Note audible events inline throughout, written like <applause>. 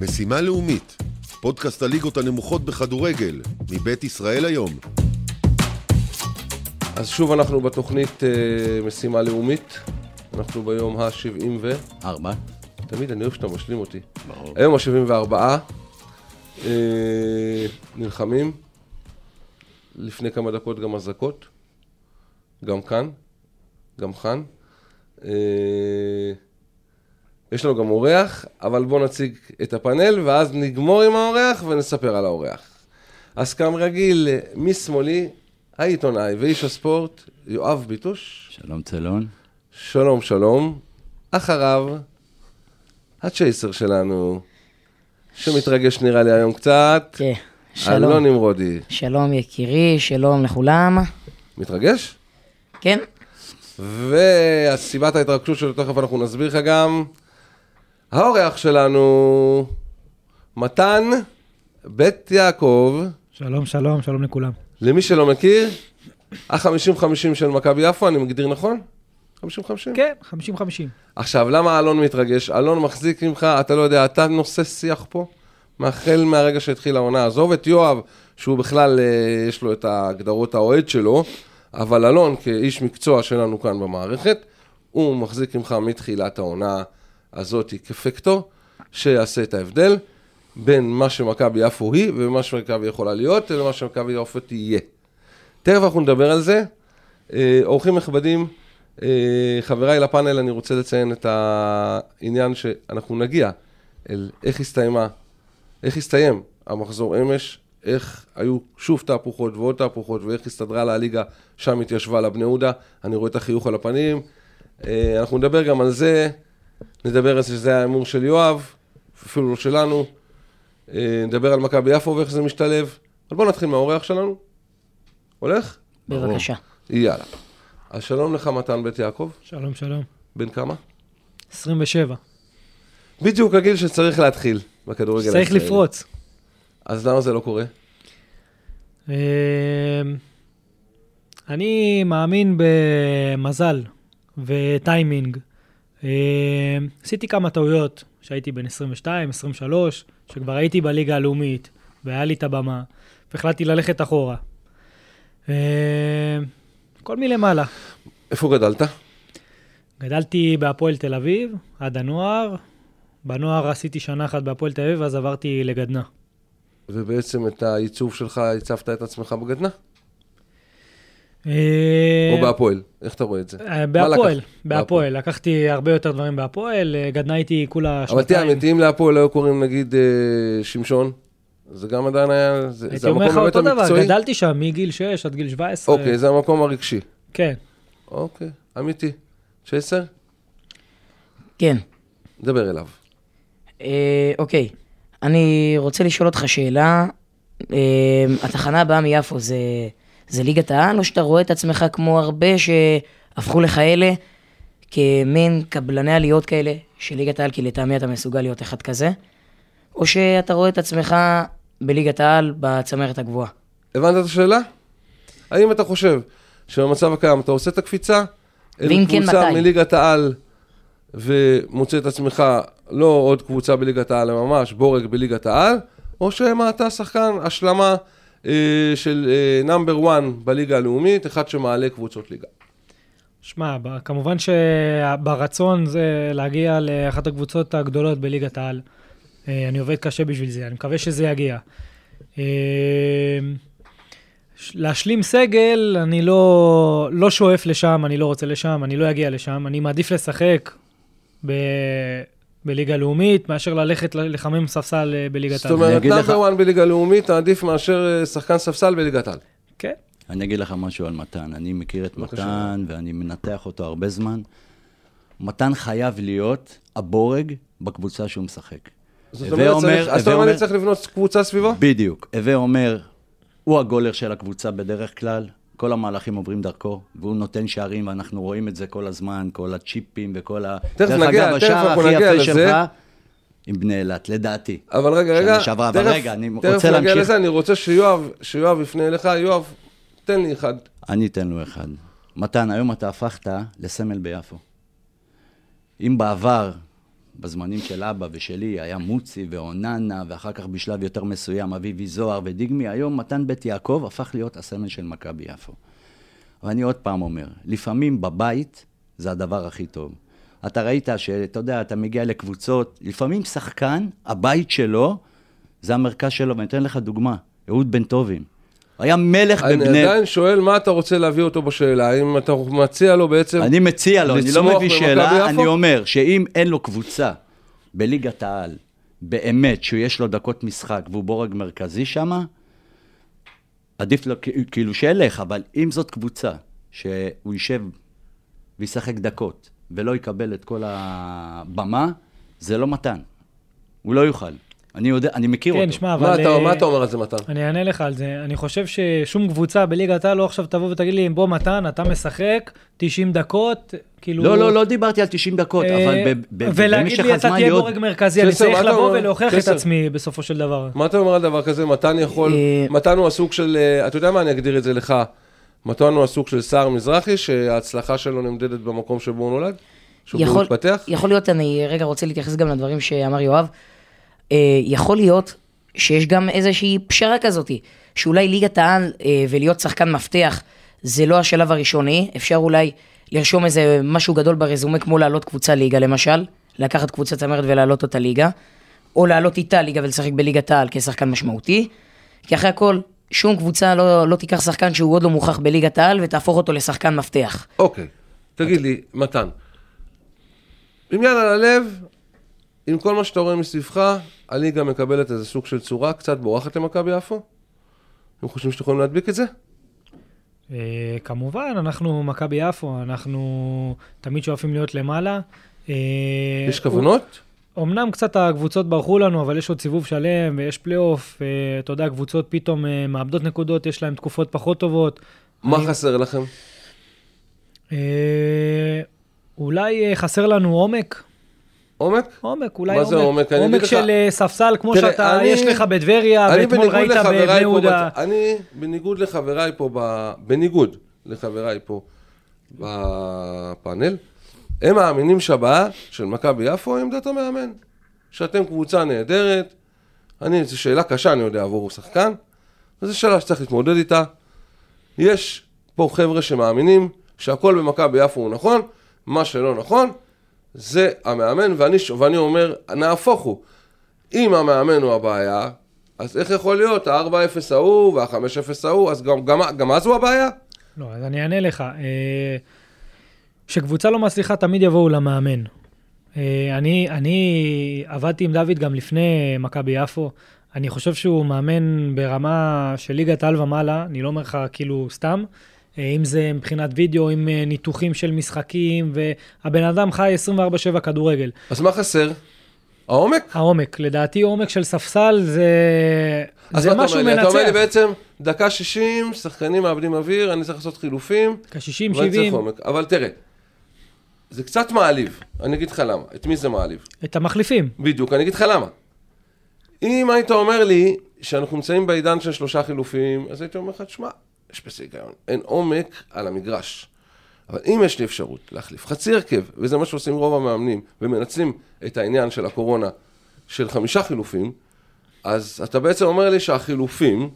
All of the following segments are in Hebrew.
משימה לאומית, פודקאסט הליגות הנמוכות בכדורגל, מבית ישראל היום. אז שוב אנחנו בתוכנית אה, משימה לאומית, אנחנו ביום ה-70 ו... ארבע. תמיד אני אוהב שאתה משלים אותי. ברור. היום ה-74, אה, נלחמים, לפני כמה דקות גם אזעקות, גם כאן, גם כאן. אה, יש לנו גם אורח, אבל בואו נציג את הפאנל, ואז נגמור עם האורח ונספר על האורח. אז כרגיל, משמאלי, העיתונאי ואיש הספורט, יואב ביטוש. שלום צלון. שלום, שלום. אחריו, הצ'ייסר שלנו, שמתרגש נראה לי היום קצת, כן, אלון שלום. נמרודי. שלום יקירי, שלום לכולם. מתרגש? כן, וסיבת ההתרגשות שלו, תכף אנחנו נסביר לך גם. האורח שלנו, מתן בית יעקב, שלום, שלום, שלום לכולם. למי שלא מכיר, ה-50-50 של מכבי יפו, אני מגדיר נכון? 50-50? כן, 50-50. עכשיו, למה אלון מתרגש? אלון מחזיק ממך, אתה לא יודע, אתה נושא שיח פה, מהחל מהרגע שהתחילה העונה. עזוב את יואב, שהוא בכלל, אה, יש לו את ההגדרות האוהד שלו, אבל אלון, כאיש מקצוע שלנו כאן במערכת, הוא מחזיק ממך מתחילת העונה הזאת כפקטור, שיעשה את ההבדל בין מה שמכבי יפו היא ומה שמכבי יכולה להיות, למה שמכבי יפו תהיה. תכף אנחנו נדבר על זה. אה, אורחים נכבדים, אה, חבריי לפאנל, אני רוצה לציין את העניין שאנחנו נגיע אל איך הסתיימה, איך הסתיים המחזור אמש, איך היו שוב תהפוכות ועוד תהפוכות, ואיך הסתדרה לה הליגה, שם התיישבה לה בני יהודה, אני רואה את החיוך על הפנים. אה, אנחנו נדבר גם על זה, נדבר על זה שזה היה ההימור של יואב, אפילו לא שלנו. אה, נדבר על מכבי יפו ואיך זה משתלב. אבל בואו נתחיל מהאורח שלנו. הולך? בבקשה. יאללה. אז שלום לך, מתן בית יעקב. שלום, שלום. בן כמה? 27. בדיוק הגיל שצריך להתחיל בכדורגל צריך הישראלי. לפרוץ. אז למה זה לא קורה? אמ, אני מאמין במזל וטיימינג. אמ, עשיתי כמה טעויות כשהייתי בן 22, 23, שכבר הייתי בליגה הלאומית, והיה לי את הבמה, והחלטתי ללכת אחורה. אמ, הכל מלמעלה. איפה גדלת? גדלתי בהפועל תל אביב, עד הנוער. בנוער עשיתי שנה אחת בהפועל תל אביב, אז עברתי לגדנ"ע. ובעצם את העיצוב שלך, הצבת את עצמך בגדנ"ע? אה, או בהפועל? איך אתה רואה את זה? אה, בהפועל? בהפועל. לקחתי הרבה יותר דברים בהפועל, אה, גדנ"ע איתי כולה אבל תראה, שנתיים. אמיתי, אם להפועל היו קוראים נגיד שמשון, זה גם עדיין היה, זה הייתי זה אומר לך המקום באמת אותו דבר, המקצועי? גדלתי שם מגיל 6 עד גיל 17. אוקיי, זה המקום הרגשי. כן. אוקיי, אמיתי. צ'ייסר? כן. דבר אליו. אה, אוקיי, אני רוצה לשאול אותך שאלה. אה, התחנה הבאה מיפו זה, זה ליגת העל, או שאתה רואה את עצמך כמו הרבה שהפכו לכאלה, כמין קבלני עליות כאלה של ליגת העל, כי לטעמי אתה מסוגל להיות אחד כזה, או שאתה רואה את עצמך בליגת העל בצמרת הגבוהה. הבנת את השאלה? האם אתה חושב שבמצב הקיים אתה עושה את הקפיצה? אל כן, קבוצה מתי? מליגת העל ומוצא את עצמך לא עוד קבוצה בליגת העל, אלא ממש בורג בליגת העל, או שמא אתה שחקן השלמה של נאמבר 1 בליגה הלאומית, אחד שמעלה קבוצות ליגה. שמע, כמובן שברצון זה להגיע לאחת הקבוצות הגדולות בליגת העל. אה, אני עובד קשה בשביל זה, אני מקווה שזה יגיע. אה, להשלים סגל, אני לא, לא שואף לשם, אני לא רוצה לשם, אני לא אגיע לשם. אני מעדיף לשחק ב, בליגה לאומית, מאשר ללכת לחמם ספסל אה, בליגת זאת העל. אומרת, אגיד לך- נאמבר 1 בליגה לאומית עדיף מאשר אה, שחקן ספסל בליגת העל. כן. אני אגיד לך משהו על מתן. אני מכיר את. מתן ואני מנתח אותו הרבה זמן. מתן חייב להיות הבורג בקבוצה שהוא משחק. זאת אומרת, אז אתה אומר, אני צריך לבנות קבוצה סביבו? בדיוק. הווה אומר, הוא הגולר של הקבוצה בדרך כלל, כל המהלכים עוברים דרכו, והוא נותן שערים, ואנחנו רואים את זה כל הזמן, כל הצ'יפים וכל ה... תכף דרך נגיע, אגב, תכף השער הכי יפה. שלך, עם בני אילת, לדעתי. אבל רגע, רגע, שנה שעברה, אבל רגע, אני תכף רוצה להמשיך. לזה, אני רוצה שיואב, שיואב יפנה אליך, יואב, תן לי אחד. אני אתן לו אחד. מתן, היום אתה הפכת לסמל ביפו. אם בעבר בזמנים של אבא ושלי, היה מוצי ואוננה, ואחר כך בשלב יותר מסוים אביבי זוהר ודיגמי. היום מתן בית יעקב הפך להיות הסמל של מכבי יפו. ואני עוד פעם אומר, לפעמים בבית זה הדבר הכי טוב. אתה ראית שאתה יודע, אתה מגיע לקבוצות, לפעמים שחקן, הבית שלו, זה המרכז שלו, ואני אתן לך דוגמה, אהוד בן טובים. היה מלך אני בבני... עדיין שואל מה אתה רוצה להביא אותו בשאלה, האם אתה מציע לו בעצם... אני מציע לו, אני לא מביא שאלה? אני אומר שאם אין לו קבוצה בליגת העל, באמת, שיש לו דקות משחק והוא בורג מרכזי שם, עדיף לו כאילו שילך, אבל אם זאת קבוצה שהוא יישב וישחק דקות ולא יקבל את כל הבמה, זה לא מתן. הוא לא יוכל. אני יודע, אני מכיר כן, אותו. שמע, אבל... מה אתה- אה, מה אתה אומר על זה, מתן? אני אענה לך על זה. אני חושב ששום קבוצה בליגת העל לא עכשיו תבוא ותגיד לי, בוא מתן, אתה משחק 90 דקות, כאילו... לא, לא, לא דיברתי על 90 דקות, אה, אבל ב- ב- ולהגיד במשך לי, אתה הזמן תהיה להיות... בורג מרכזי, אני קסר, צריך לבוא? ולהוכיח את קסר. עצמי בסופו של דבר. מה אתה אומר על דבר כזה? מתן יכול... אה, מתן הוא הסוג של... אתה יודע מה, אני אגדיר את זה לך. מתן הוא הסוג של סער מזרחי, שההצלחה שלו נמדדת במקום שבו הוא נולד? שבו הוא יכול, התפתח? יכול להיות, אני רגע רוצה להתייחס גם לדברים שאמר יואב. אה, יכול להיות שיש גם איזושהי פשרה כזאת, שאולי ליגת העל אה, ולהיות שחקן מפתח זה לא השלב הראשוני, אפשר אולי לרשום איזה משהו גדול ברזומה כמו לעלות קבוצה ליגה למשל, לקחת קבוצה צמרת ולעלות אותה ליגה, או לעלות איתה ליגה ולשחק בליגת העל כשחקן משמעותי, כי אחרי הכל, שום קבוצה לא, לא תיקח שחקן שהוא עוד לא מוכח בליגת העל ותהפוך אותו לשחקן מפתח. אוקיי, תגיד לי, מתן, עם יד על הלב, עם כל מה שאתה רואה מסביבך, הליגה מקבלת איזה סוג של צורה קצת בורחת למכבי יפו? אתם חושבים שאתם יכולים להדביק את זה? אה, כמובן, אנחנו מכבי יפו, אנחנו תמיד שואפים להיות למעלה. אה, יש כוונות? אמנם קצת הקבוצות ברחו לנו, אבל יש עוד סיבוב שלם ויש פלייאוף. אה, אתה יודע, קבוצות פתאום מאבדות נקודות, יש להן תקופות פחות טובות. מה חסר לכם? אולי חסר לנו עומק. עומק? עומק, אולי מה עומק. זה עומק? עומק לך- של אה, ספסל, כמו תראה, שאתה, אני- יש לך בטבריה, ואתמול ראית בבני יהודה. בת- אני, בניגוד לחבריי פה, ב... בניגוד לחבריי פה בפאנל, הם מאמינים שהבעיה של מכבי יפו היא עמדת המאמן. שאתם קבוצה נהדרת, אני, זו שאלה קשה, אני יודע, עבור שחקן, וזו שאלה שצריך להתמודד איתה. יש פה חבר'ה שמאמינים שהכל במכבי יפו הוא נכון, מה שלא נכון, זה המאמן, ואני, ואני אומר, נהפוך הוא. אם המאמן הוא הבעיה, אז איך יכול להיות ה-4-0 ההוא וה-5-0 ההוא, אז גם, גם, גם אז הוא הבעיה? לא, אז אני אענה לך. אה, כשקבוצה לא מצליחה, תמיד יבואו למאמן. אה, אני, אני עבדתי עם דוד גם לפני מכבי יפו. אני חושב שהוא מאמן ברמה של ליגת העל ומעלה, אני לא אומר לך כאילו סתם. אה, אם זה מבחינת וידאו, עם אה, ניתוחים של משחקים, והבן אדם חי 24/7 כדורגל. אז מה חסר? העומק? העומק, לדעתי עומק של ספסל זה, אז זה משהו לי? אתה אומר לי מנצח. בעצם, דקה 60, שחקנים מאבדים אוויר, אני צריך לעשות חילופים, כ-60, ואני צריך 70, עומק. אבל תראה, זה קצת מעליב, אני אגיד לך למה, את מי זה מעליב? את המחליפים. בדיוק, אני אגיד לך למה. אם היית אומר לי שאנחנו נמצאים בעידן של שלושה חילופים, אז הייתי אומר לך, תשמע, יש בזה היגיון, אין עומק על המגרש. אבל אם יש לי אפשרות להחליף חצי הרכב, וזה מה שעושים רוב המאמנים, ומנצלים את העניין של הקורונה של חמישה חילופים, אז אתה בעצם אומר לי שהחילופים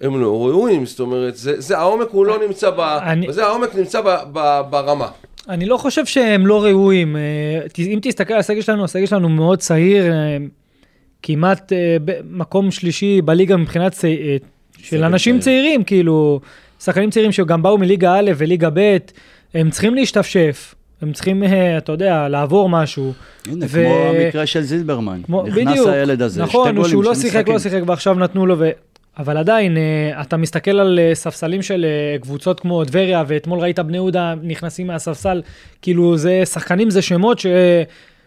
הם לא ראויים, זאת אומרת, זה, זה העומק הוא לא נמצא ב... אני- וזה העומק נמצא ב, ב, ברמה. אני לא חושב שהם לא ראויים. אה, אם תסתכל על הסגל שלנו, הסגל שלנו מאוד צעיר, אה, כמעט אה, במקום שלישי בליגה מבחינת של אנשים צעיר. צעירים, כאילו, שחקנים צעירים שגם באו מליגה א' וליגה ב', הם צריכים להשתפשף, הם צריכים, אה, אתה יודע, לעבור משהו. הנה, ו- כמו המקרה של זילברמן. כמו, נכנס בדיוק, הילד הזה, שתי נכון, גולים, שהוא לא שיחק, לא. שיחק, ועכשיו נתנו לו, ו... אבל עדיין, אה, אתה מסתכל על אה, ספסלים של קבוצות כמו טבריה, ואתמול ראית בני יהודה נכנסים מהספסל, כאילו זה, שחקנים זה שמות ש...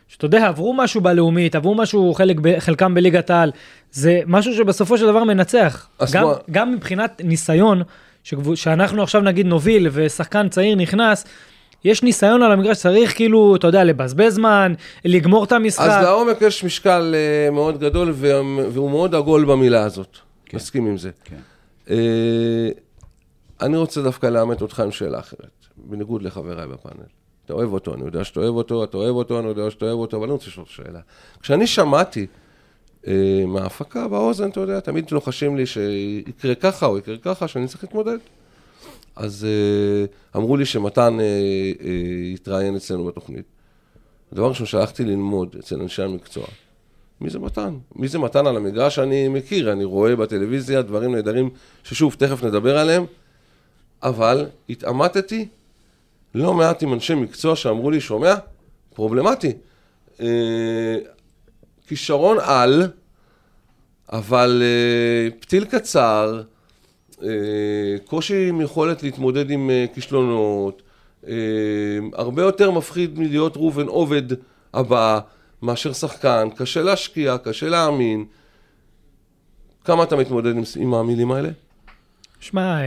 שאתה יודע, עברו משהו בלאומית, עברו משהו, חלק, ב- חלקם בליגת העל, זה משהו שבסופו של דבר מנצח. גם, מה- גם מבחינת ניסיון, שגבו, שאנחנו עכשיו נגיד נוביל ושחקן צעיר נכנס, יש ניסיון על המגרש, צריך כאילו, אתה יודע, לבזבז זמן, לגמור את המשחק. אז לעומק יש משקל אה, מאוד גדול, וה- והוא מאוד עגול במילה הזאת. מסכים עם זה. כן. אה, אני רוצה דווקא לאמת אותך עם שאלה אחרת, בניגוד לחבריי בפאנל. אתה אוהב אותו, אני יודע שאתה אוהב אותו, אתה אוהב אותו, אני יודע שאתה אוהב אותו, אבל אני רוצה לשאול שאלה. כשאני שמעתי אה, מההפקה באוזן, אתה יודע, תמיד לוחשים לי שיקרה ככה או יקרה ככה, שאני צריך להתמודד. אז אה, אמרו לי שמתן אה, אה, יתראיין אצלנו בתוכנית. הדבר ראשון שהלכתי ללמוד אצל אנשי המקצוע, מי זה מתן? מי זה מתן על המגרש אני מכיר, אני רואה בטלוויזיה דברים נהדרים ששוב, תכף נדבר עליהם, אבל התעמתתי לא מעט עם אנשי מקצוע שאמרו לי, שומע? פרובלמטי. אה, כישרון על, אבל אה, פתיל קצר, אה, קושי עם יכולת להתמודד עם אה, כישלונות, אה, הרבה יותר מפחיד מלהיות ראובן עובד הבא מאשר שחקן, קשה להשקיע, קשה להאמין. כמה אתה מתמודד עם, עם המילים האלה? שמע, אה,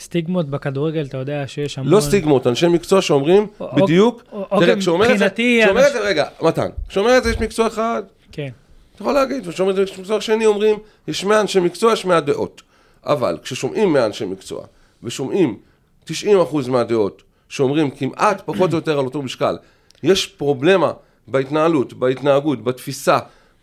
סטיגמות בכדורגל, אתה יודע שיש המון... לא סטיגמות, אנשי מקצוע שאומרים או- בדיוק, או- תראה, אוקיי, כשאומר את זה, כשאומר את זה, רגע, מתן, כשאומר את זה יש מקצוע אחד, כן. אתה יכול להגיד, וכשאומר את זה יש מקצוע שני אומרים, יש 100 אנשי מקצוע, יש 100 דעות. אבל כששומעים 100 אנשי מקצוע, ושומעים 90% מהדעות, שאומרים כמעט פחות או יותר על אותו משקל, יש פרובלמה בהתנהלות, בהתנהגות, בתפיסה,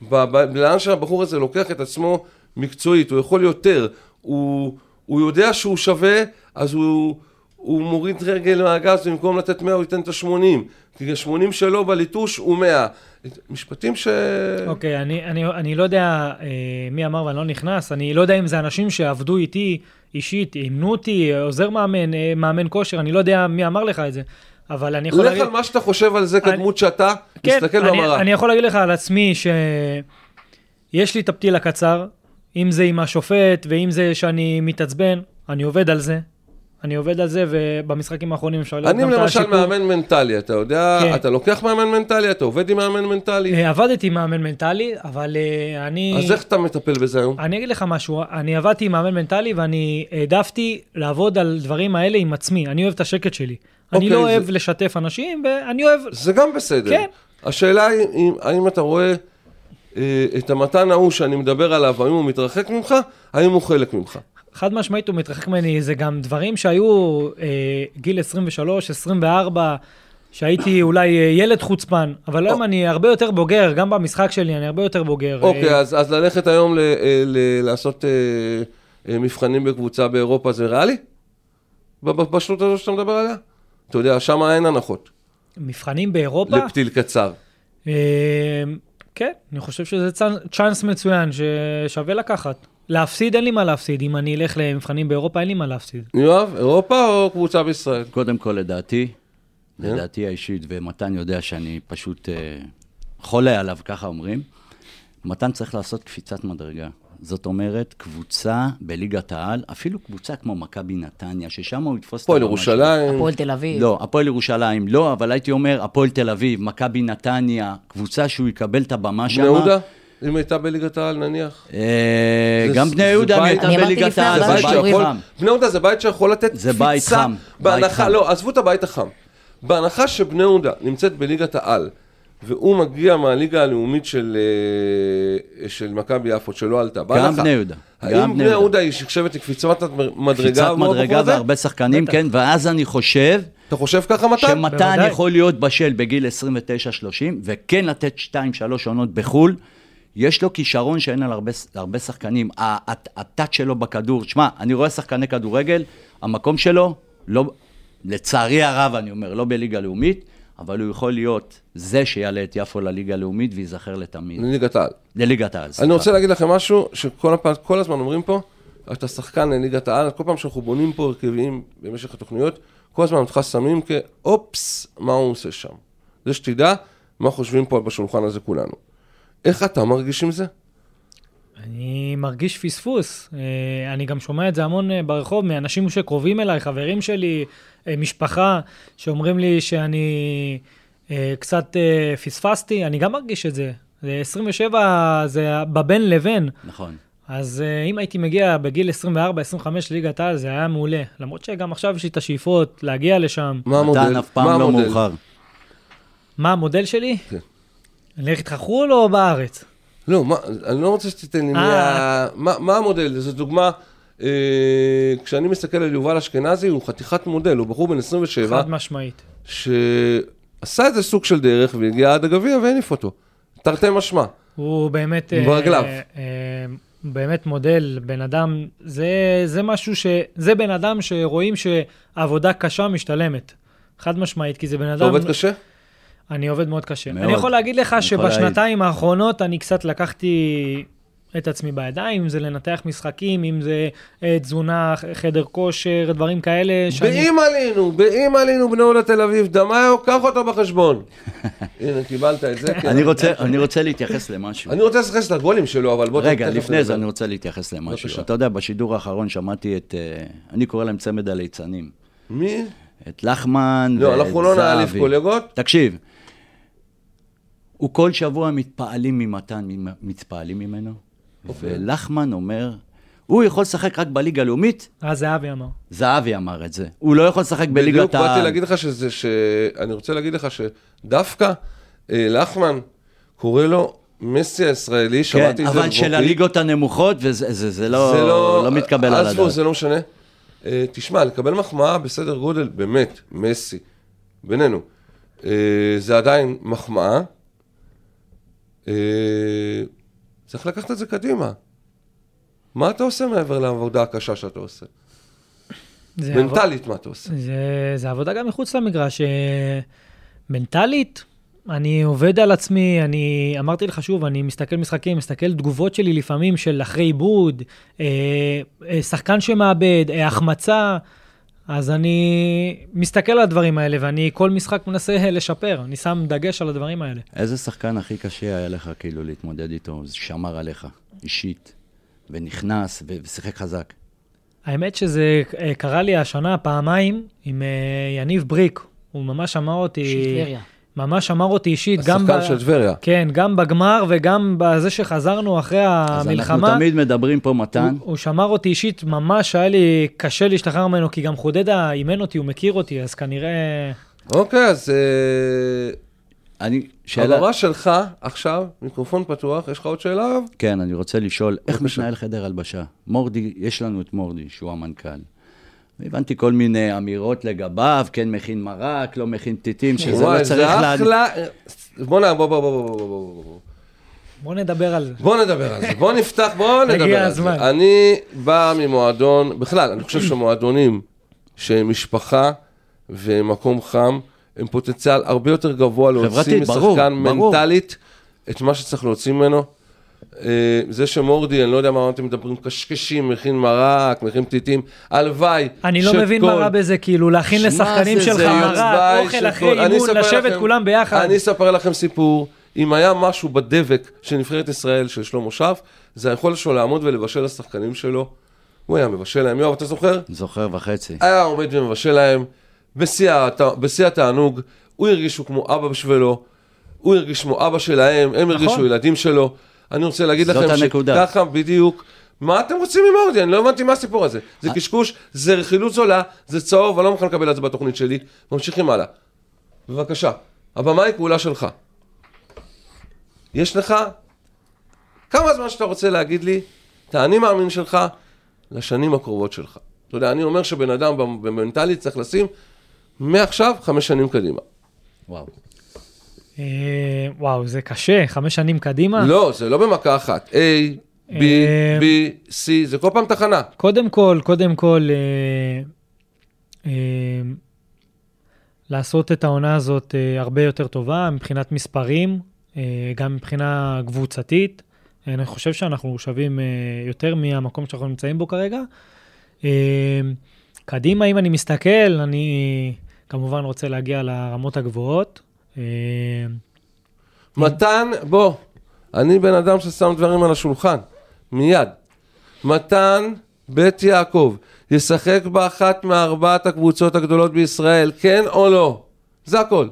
ב- ב- לאן שהבחור הזה לוקח את עצמו מקצועית, הוא יכול יותר, הוא, הוא יודע שהוא שווה, אז הוא, הוא מוריד רגל מהגז, במקום לתת 100 הוא ייתן את ה-80, כי ה-80 שלו בליטוש הוא 100. משפטים ש... אוקיי, אני, אני, אני לא יודע אה, מי אמר ואני לא נכנס, אני לא יודע אם זה אנשים שעבדו איתי אישית, אימנו אותי, עוזר מאמן, אה, מאמן כושר, אני לא יודע מי אמר לך את זה, אבל אני יכול לך להגיד... על מה שאתה חושב על זה כדמות שאתה כן, מסתכל אני, במראה. אני יכול להגיד לך על עצמי שיש לי את הפתיל הקצר, אם זה עם השופט ואם זה שאני מתעצבן, אני עובד על זה. אני עובד על זה, ובמשחקים האחרונים אפשר לראות אני גם את למשל השיפור. מאמן מנטלי, אתה יודע, כן. אתה לוקח מאמן מנטלי, אתה עובד עם מאמן מנטלי, אה, עבדתי עם מאמן מנטלי, אבל אה, אני... אז איך אתה מטפל בזה היום? אני אגיד לך משהו, אני עבדתי עם מאמן מנטלי ואני העדפתי לעבוד על דברים האלה עם עצמי, אני אוהב את השקט שלי. אני אוקיי, לא זה- אוהב לשתף אנשים, ואני אוהב... זה גם בסדר. כן. השאלה היא, אם- האם אתה רואה אה, את המתן ההוא שאני מדבר עליו, האם הוא מתרחק ממך, האם הוא חלק ממך? חד משמעית הוא מתרחק ממני, זה גם דברים שהיו אה, גיל 23, 24, שהייתי אולי אה, ילד חוצפן, אבל היום אני הרבה יותר בוגר, גם במשחק שלי אני הרבה יותר בוגר. אוקיי, אה, אז אז ללכת היום ל- אה, ל- לעשות אה, אה, מבחנים בקבוצה באירופה זה ריאלי? ב- ב- בשלות הזו שאתה מדבר עליה? אתה יודע, שם אין הנחות. מבחנים באירופה, לפתיל קצר. כן, אני חושב שזה צאנ- צ'אנס מצוין ששווה לקחת. להפסיד, אין לי מה להפסיד. אם אני אלך למבחנים באירופה, אין לי מה להפסיד. יואב, אירופה או קבוצה בישראל? קודם כל, לדעתי, כן? לדעתי האישית, ומתן יודע שאני פשוט אה, חולה עליו, ככה אומרים, מתן צריך לעשות קפיצת מדרגה. זאת אומרת, קבוצה בליגת העל, אפילו קבוצה כמו מכבי נתניה, ששם הוא יתפוס את הפועל הרמה שלו. ירושלים. הפועל תל אביב. לא, הפועל ירושלים לא, אבל הייתי אומר, הפועל תל אביב, מכבי נתניה, קבוצה שהוא יקבל את הבמה שם. בני יהודה? אם הייתה בליגת העל נניח. אה, זה- גם זה בני יהודה, הייתה בליגת העל, זה זה בית חם. בני יהודה זה בית שיכול לתת זה קפיצה. בית חם, בית בהנחה, חם. לא, עזבו את הבית החם. בהנחה שבני יהודה נמצאת בליגת העל, והוא מגיע מהליגה הלאומית של, אה, של מכבי יפו, שלא עלתה. בהנחה. בני יהודה, גם האם בני יהודה. היא נחשבת לקפיצת מדרגה? קפיצת מדרגה? והרבה שחקנים, כן, ואז אני חושב אתה חושב ככה מתן? שמתן בוודאי. יכול להיות בשל בגיל 29-30, וכן לתת 2-3 עונות בחו"ל. יש לו כישרון שאין על הרבה, הרבה שחקנים. הטאט שלו בכדור, שמע, אני רואה שחקני כדורגל, המקום שלו, לא, לצערי הרב, אני אומר, לא בליגה לאומית, אבל הוא יכול להיות זה שיעלה את יפו לליגה הלאומית וייזכר לתמיד. לליגת העל. לליגת העל, אני סליחה. רוצה להגיד לכם משהו, שכל הפעם, כל הזמן אומרים פה, אתה שחקן לליגת העל, כל פעם שאנחנו בונים פה הרכבים במשך התוכניות, כל הזמן אותך שמים כאופס, מה הוא עושה שם. זה שתדע מה חושבים פה בשולחן הזה כולנו. איך אתה מרגיש עם זה? מרגיש פספוס. אה, אני גם שומע את זה המון אה, ברחוב מאנשים שקרובים אליי, חברים שלי, אה, משפחה, שאומרים לי שאני קצת פספסתי, אני גם מרגיש את זה. זה 27 זה בבין לבין. נכון. אז אם הייתי מגיע בגיל 24-25 לליגת העל, זה היה מעולה. למרות שגם עכשיו יש לי את השאיפות להגיע לשם. מה המודל? מתן אף פעם מה לא? מאוחר. מה המודל שלי? כן. אני אלך איתך חו"ל או בארץ? לא, מה, אני לא רוצה שתיתן לי אה. מה, מה, מה המודל, זו דוגמה, אה, כשאני מסתכל על יובל אשכנזי, הוא חתיכת מודל, הוא בחור בן 27, חד משמעית. שעשה איזה סוג של דרך והגיע עד הגביע והניף אותו. תרתי משמע. הוא באמת... אה, ברגליו. אה, אה, באמת מודל, בן אדם, זה, זה משהו ש... זה בן אדם שרואים שעבודה קשה משתלמת. חד משמעית, כי זה בן אדם... אתה עובד קשה? אני עובד מאוד קשה. מאוד. אני יכול להגיד לך שבשנתיים האחרונות אני קצת לקחתי את עצמי בידיים, אם זה לנתח משחקים, אם זה אה, תזונה, חדר כושר, דברים כאלה. שאני- באם עלינו, באם עלינו בני יהודה תל אביב, דמיו, קח אותו בחשבון. <laughs> הנה, קיבלת את זה. כן. אני רוצה, אני רוצה להתייחס למשהו. אני רוצה את הגולים שלו, אבל בוא... רגע, לפני. זה אני רוצה להתייחס למשהו. בבקשה. אתה יודע, בשידור האחרון שמעתי את, אה, אני קורא להם צמד הליצנים. מי? את לחמן לא, ואת אנחנו לא נעליף. קולגות. תקשיב, הוא כל שבוע מתפעלים ממתן, מתפעלים ממנו. ולחמן אומר, הוא יכול לשחק רק בליגה הלאומית, אה, זהבי אמר. זהבי אמר את זה. הוא לא יכול לשחק בליגת בדיוק באתי העל. להגיד לך שזה, ש... אני רוצה להגיד לך שדווקא אה, לחמן קורא לו מסי הישראלי, כן, שמעתי את זה אבל של. הליגות הנמוכות, וזה זה, זה לא, זה לא, מתקבל על עזבו, הדעת. זה לא משנה. אה, תשמע, לקבל מחמאה בסדר גודל, באמת, מסי, בינינו, אה, זה עדיין מחמאה. אה, צריך לקחת את זה קדימה. מה אתה עושה מעבר לעבודה הקשה שאתה עושה? זה עבוד- מנטלית, מה אתה עושה? זה, זה עבודה גם מחוץ למגרש. אה, מנטלית, אני עובד על עצמי, אני אמרתי לך שוב, אני מסתכל משחקים, מסתכל תגובות שלי לפעמים של אחרי עיבוד, אה, אה, שחקן שמאבד, אה, החמצה, אז אני מסתכל על הדברים האלה, ואני כל משחק מנסה לשפר, אני שם דגש על הדברים האלה. איזה שחקן הכי קשה היה לך כאילו להתמודד איתו, שמר עליך, אישית, ונכנס ושיחק חזק? האמת שזה אה, קרה לי השנה פעמיים עם אה, יניב בריק, הוא ממש אמר אותי... של טבריה. ממש אמר אותי אישית, גם, השחקן של טבריה. כן, גם בגמר וגם בזה שחזרנו אחרי אז המלחמה. אנחנו תמיד מדברים פה, מתן, הוא, הוא שמר אותי אישית, ממש היה לי קשה להשתחרר ממנו, כי גם חודדה אימן אותי, הוא מכיר אותי, אז כנראה... אוקיי, אז אה, אני, שאלה, הבמה שלך עכשיו, מיקרופון פתוח, יש לך עוד שאלה? כן, אני רוצה לשאול, איך. מתנהל חדר הלבשה? מורדי, יש לנו את מורדי, שהוא המנכ"ל. הבנתי כל מיני אמירות לגביו, כן מכין מרק, לא מכין פתיתים, שזה לא צריך לה... אחלה... בוא נע... בוא, בוא, בוא, בוא, בוא, בוא, בוא. נדבר על זה. בוא נדבר על זה, בוא נפתח, בוא נדבר על הזמן. זה. אני בא ממועדון, בכלל, אני חושב שמועדונים שהם משפחה ומקום חם, הם פוטנציאל הרבה יותר גבוה להוציא משחקן ברור. מנטלית את מה שצריך להוציא ממנו. אה, זה שמורדי, אני לא יודע מה אתם מדברים, קשקשים, מכין מרק, מכין פתיתים, הלוואי אני לא שכל- מבין מה רע בזה, כאילו, להכין לשחקנים זה- שלך זה מרק, אוכל שכל- אחרי אני אימון, לשבת לכם- כולם ביחד. אני אספר לכם סיפור. אם היה משהו בדבק של נבחרת ישראל של שלמה שף, זה היכולת שלו לעמוד ולבשל לשחקנים שלו. הוא היה מבשל להם. יואב, אתה זוכר? זוכר וחצי. היה עומד ומבשל להם, בשיא הת- בשיא התענוג, הוא הרגיש שהוא כמו אבא בשבילו, הוא הרגיש כמו אבא שלהם, הם הרגישו ילדים שלו. אני רוצה להגיד לכם הנקודה. שככה בדיוק, מה אתם רוצים ממורדי? אני לא הבנתי מה הסיפור הזה. זה קשקוש, זה רכילות זולה, זה צהוב, אני לא מוכן לקבל את זה בתוכנית שלי. ממשיכים הלאה. בבקשה, הבמה היא כולה שלך. יש לך כמה זמן שאתה רוצה להגיד לי את האני מאמין שלך לשנים הקרובות שלך. אתה יודע, אני אומר שבן אדם במנטלית צריך לשים מעכשיו חמש שנים קדימה. וואו. אה, וואו, זה קשה, חמש שנים קדימה. לא, זה לא במכה אחת. A, B, אה, B, C, זה כל פעם תחנה. קודם כל, קודם כל, אה, לעשות את העונה הזאת הרבה יותר טובה מבחינת מספרים, גם מבחינה קבוצתית. אני חושב שאנחנו שווים יותר מהמקום שאנחנו נמצאים בו כרגע. קדימה, אם אני מסתכל, אני כמובן רוצה להגיע לרמות הגבוהות. אה, מתן, בוא, אני בן אדם ששם דברים על השולחן, מיד. מתן בית יעקב ישחק באחת מארבעת הקבוצות הגדולות בישראל, כן או לא? זה הכל.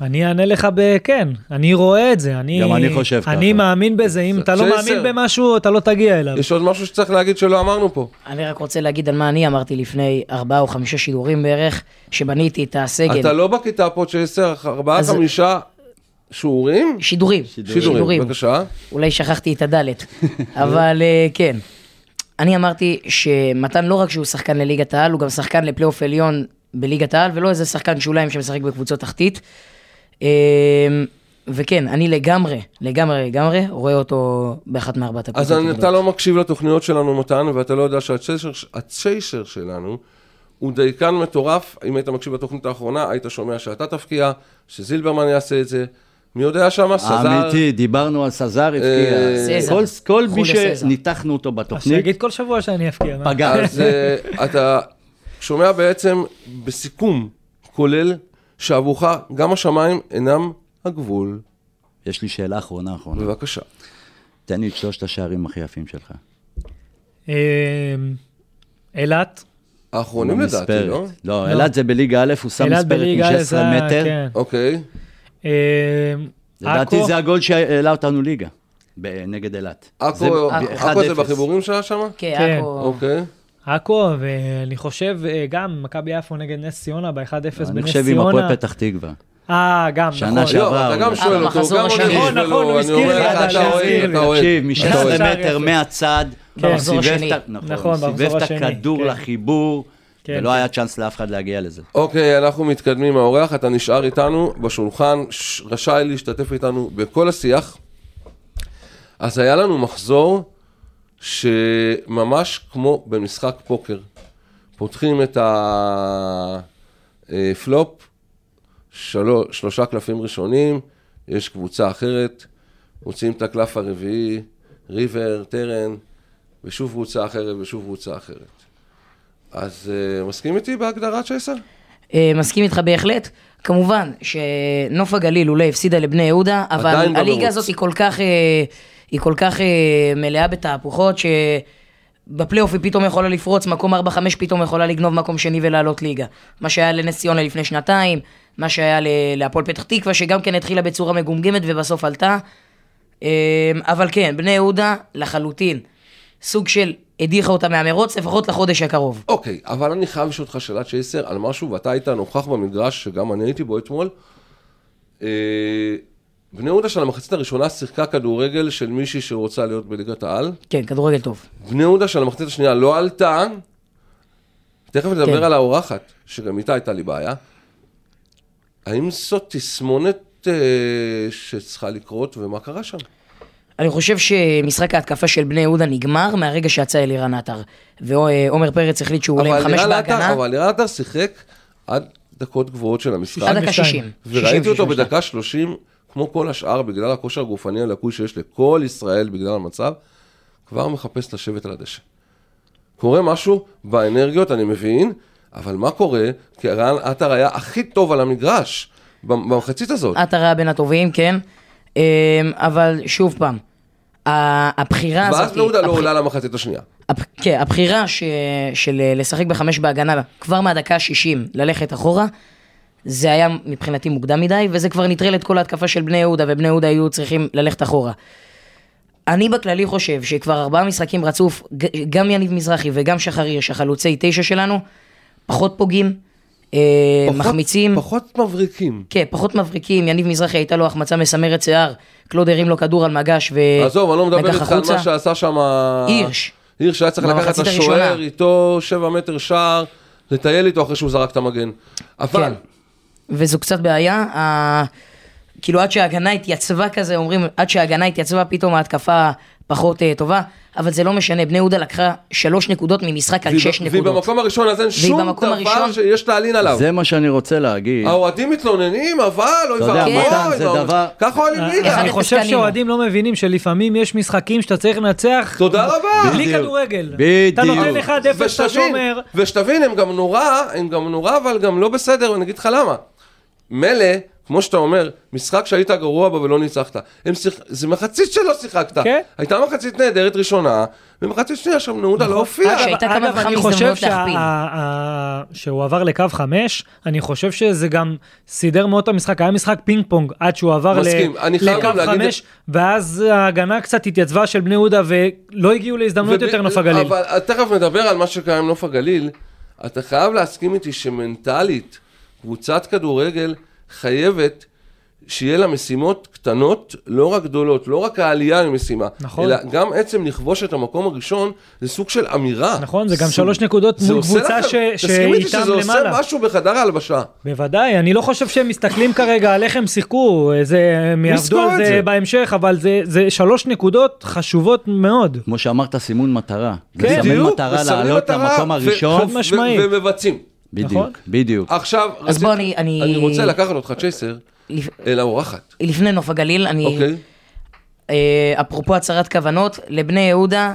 אני אענה לך בכן, אני רואה את זה, אני, גם אני חושב אני ככה. מאמין בזה, אם אתה לא שייסר. מאמין במשהו, אתה לא תגיע אליו. יש עוד משהו שצריך להגיד שלא אמרנו פה. אני רק רוצה להגיד על מה אני אמרתי לפני ארבעה או חמישה שידורים בערך, שבניתי את הסגל. אתה לא בכיתה פה צ'ייסר, ארבעה, אז- חמישה שיעורים? שידורים, שידורים, בבקשה. אולי שכחתי את הדלת, <laughs> אבל אה, כן. אני אמרתי שמתן לא רק שהוא שחקן לליגת העל, הוא גם שחקן לפלייאוף עליון בליגת העל, ולא איזה שחקן שוליים שמשחק בקבוצות תחתית. אה, וכן, אני לגמרי, לגמרי, לגמרי, רואה אותו באחת מארבעת אז הקבוצות אני- הגדולות. אתה לא מקשיב לתוכניות שלנו, מתן, ואתה לא יודע שהצ'יישר הצ'יישר שלנו הוא דייקן מטורף. אם היית מקשיב לתוכנית האחרונה, היית שומע שאתה תפקיע, שזילברמן יעשה את זה. מי יודע שמה? סזר... האמיתי, דיברנו על סזר, אה, הבקיע. סזר. כל- כל מי. שניתחנו אותו אז בתוכנית, שיגיד כל שבוע שאני אפקיע. פגע. אז אה, אתה שומע בעצם בסיכום כולל שעבורך גם השמיים אינם הגבול. יש לי שאלה אחרונה אחרונה. בבקשה. תן לי את שלושת השערים הכי יפים שלך. אה, אילת, האחרונים לדעתי, במספרת. לא? לא, אילת זה בליגה א', הוא שם מספרת בליגה, מ-16 זה- מטר. כן. אוקיי. אה, לדעתי זה הגול שהעלה אותנו ליגה, נגד אילת. עכו זה עכו זה 1-0. בחיבורים שלה שם? כן, כן. עכו. אוקיי. עכו, ואני חושב אה, גם מכבי יפו נגד נס ציונה ב-1-0 בנס אני ציונה. חושב עם הפועל פתח תקווה. אה, גם, שנה נכון. שעברה. לא, אתה גם שואל אותו, במחזור גם השני. אני נכון, שואל נכון, הוא אני הזכיר לי, אתה אוהד. תקשיב, מ-16 שער מטר. מהצד, כן. סיבב. את נכון, נכון, סיבב את הכדור כן. לחיבור, כן, ולא כן. היה צ'אנס לאף אחד להגיע לזה. אוקיי, אנחנו מתקדמים מהאורח, אתה נשאר איתנו בשולחן, ש- רשאי להשתתף איתנו בכל השיח. אז היה לנו מחזור שממש כמו במשחק פוקר. פותחים את הפלופ, שלו, שלושה קלפים ראשונים, יש קבוצה אחרת, מוציאים את הקלף הרביעי, ריבר, טרן, ושוב קבוצה אחרת ושוב קבוצה אחרת. אז uh, מסכים איתי בהגדרת צ'ייסר? אה, מסכים איתך בהחלט. כמובן שנוף הגליל אולי הפסידה לבני יהודה, אבל. הליגה הזאת היא כל כך, אה, היא כל כך אה, מלאה בתהפוכות, שבפלייאוף היא פתאום יכולה לפרוץ, מקום 4-5 פתאום יכולה לגנוב מקום שני ולעלות ליגה. מה שהיה לנס ציונה לפני שנתיים, מה שהיה להפועל פתח תקווה, שגם כן התחילה בצורה מגומגמת ובסוף עלתה. אה, אבל כן, בני יהודה לחלוטין, סוג של הדיחה אותה מהמרוץ, לפחות לחודש הקרוב. אוקיי, אבל אני חייב לשאול אותך שאלת צ'ייסר על משהו, ואתה היית נוכח במגרש, שגם אני הייתי בו אתמול. אה, בני יהודה של המחצית הראשונה שיחקה כדורגל של מישהי שרוצה להיות בליגת העל. כן, כדורגל טוב. בני יהודה של המחצית השנייה לא עלתה. תכף נדבר כן. על האורחת, שגם איתה הייתה לי בעיה. האם זאת תסמונת אה, שצריכה לקרות, ומה קרה שם? אני חושב שמשחק ההתקפה של בני יהודה נגמר מהרגע שיצא אלירן עטר. ועומר פרץ החליט שהוא עולה עם חמש בהגנה, אבל לירן עטר שיחק עד דקות גבוהות של המשחק. עד דקה 62. 60. וראיתי אותו 60, בדקה 30, כמו כל השאר, בגלל הכושר הגופני הלקוי שיש לכל ישראל בגלל המצב, כבר מחפש לשבת על הדשא. קורה משהו באנרגיות, אני מבין, אבל מה קורה? כי רן עטר היה הכי טוב על המגרש במחצית הזאת. עטר היה בין הטובים, כן. אמ, אבל שוב פעם, הבחירה הזאת... ואז בני יהודה לא עולה למחצית השנייה. כן, הבחירה. של לשחק בחמש בהגנה כבר מהדקה ה-60 ללכת אחורה, זה היה מבחינתי מוקדם מדי, וזה כבר נטרל את כל ההתקפה של בני יהודה, ובני יהודה היו צריכים ללכת אחורה. אני בכללי חושב שכבר ארבעה משחקים רצוף, גם יניב מזרחי וגם שחר הירש, החלוצי תשע שלנו, פחות פוגעים, אה, פחות- מחמיצים. פחות מבריקים. כן, פחות מבריקים, יניב מזרחי הייתה לו החמצה מסמרת שיער, קלוד הרים לו כדור על מגש ו... עזוב, אני לא מדבר איתך על החוצה. מה שעשה שם... הירש. הירש היה צריך לקחת את השוער. איתו שבע מטר שער, לטייל איתו אחרי שהוא זרק את המגן. אבל... כן. וזו קצת בעיה. ה... כאילו עד שההגנה התייצבה כזה, אומרים, עד שההגנה התייצבה, פתאום ההתקפה פחות uh, טובה, אבל זה לא משנה, בני יהודה לקחה שלוש נקודות ממשחק על שש נקודות. והיא במקום הראשון, אז אין שום דבר הראשון- שיש להלין עליו. זה מה שאני רוצה להגיד. האוהדים מתלוננים, אבל אוי ואבוי, זה ואבוי. ככה עולים אה, ליגה. אני אפס חושב. שאוהדים לא מבינים שלפעמים יש משחקים שאתה צריך לנצח תודה רבה. בלי. כדורגל. בדיוק. אתה נותן 1-0, אתה שומר. ושתבין, הם גם נורא, הם גם נורא, אבל גם לא בסדר, ואני אגיד לך למה. מילא, כמו שאתה אומר, משחק שהיית גרוע בו ולא ניצחת. הם שיח... זה מחצית שלא שיחקת. כן. הייתה מחצית נהדרת ראשונה, ומחצית שנייה שם נעודה לא הופיע. אגב, אגב, אני חושב שה- להכפיל. ה- ה- שהוא עבר לקו חמש, אני חושב שזה גם סידר מאוד את המשחק, היה משחק פינג פונג עד שהוא עבר ל- לקו חמש, ואז ההגנה קצת התייצבה של בני יהודה ולא הגיעו להזדמנויות וב- יותר נוף הגליל. אבל תכף נדבר על מה שקרה עם נוף הגליל. אתה חייב להסכים איתי שמנטלית, קבוצת כדורגל חייבת שיהיה לה משימות קטנות, לא רק גדולות, לא רק העלייה ממשימה, נכון. אלא גם עצם לכבוש את המקום הראשון, זה סוג של אמירה. נכון, זה גם סוג- שלוש נקודות זה מול קבוצה לכם- ש- תסכים איתי שאיתם שזה עושה למעלה. משהו בחדר ההלבשה. בוודאי, אני לא חושב שהם מסתכלים כרגע על איך הם שיחקו, זה, הם יעבדו על את זה, זה. בהמשך, אבל זה, זה שלוש נקודות חשובות מאוד. כמו שאמרת, סימון מטרה. כן, בדיוק, מטרה ושמים לעלות מטרה, למקום ו- הראשון, חד משמעית. ו- ומבצעים. בדיוק, נכון. בדיוק. עכשיו, אז רציתי- בוא, אני- אני- אני רוצה לקחת אותך צ'ייסר לפ- אל האורחת, לפני נוף הגליל, אני... אוקיי? אה, אפרופו הצהרת כוונות, לבני יהודה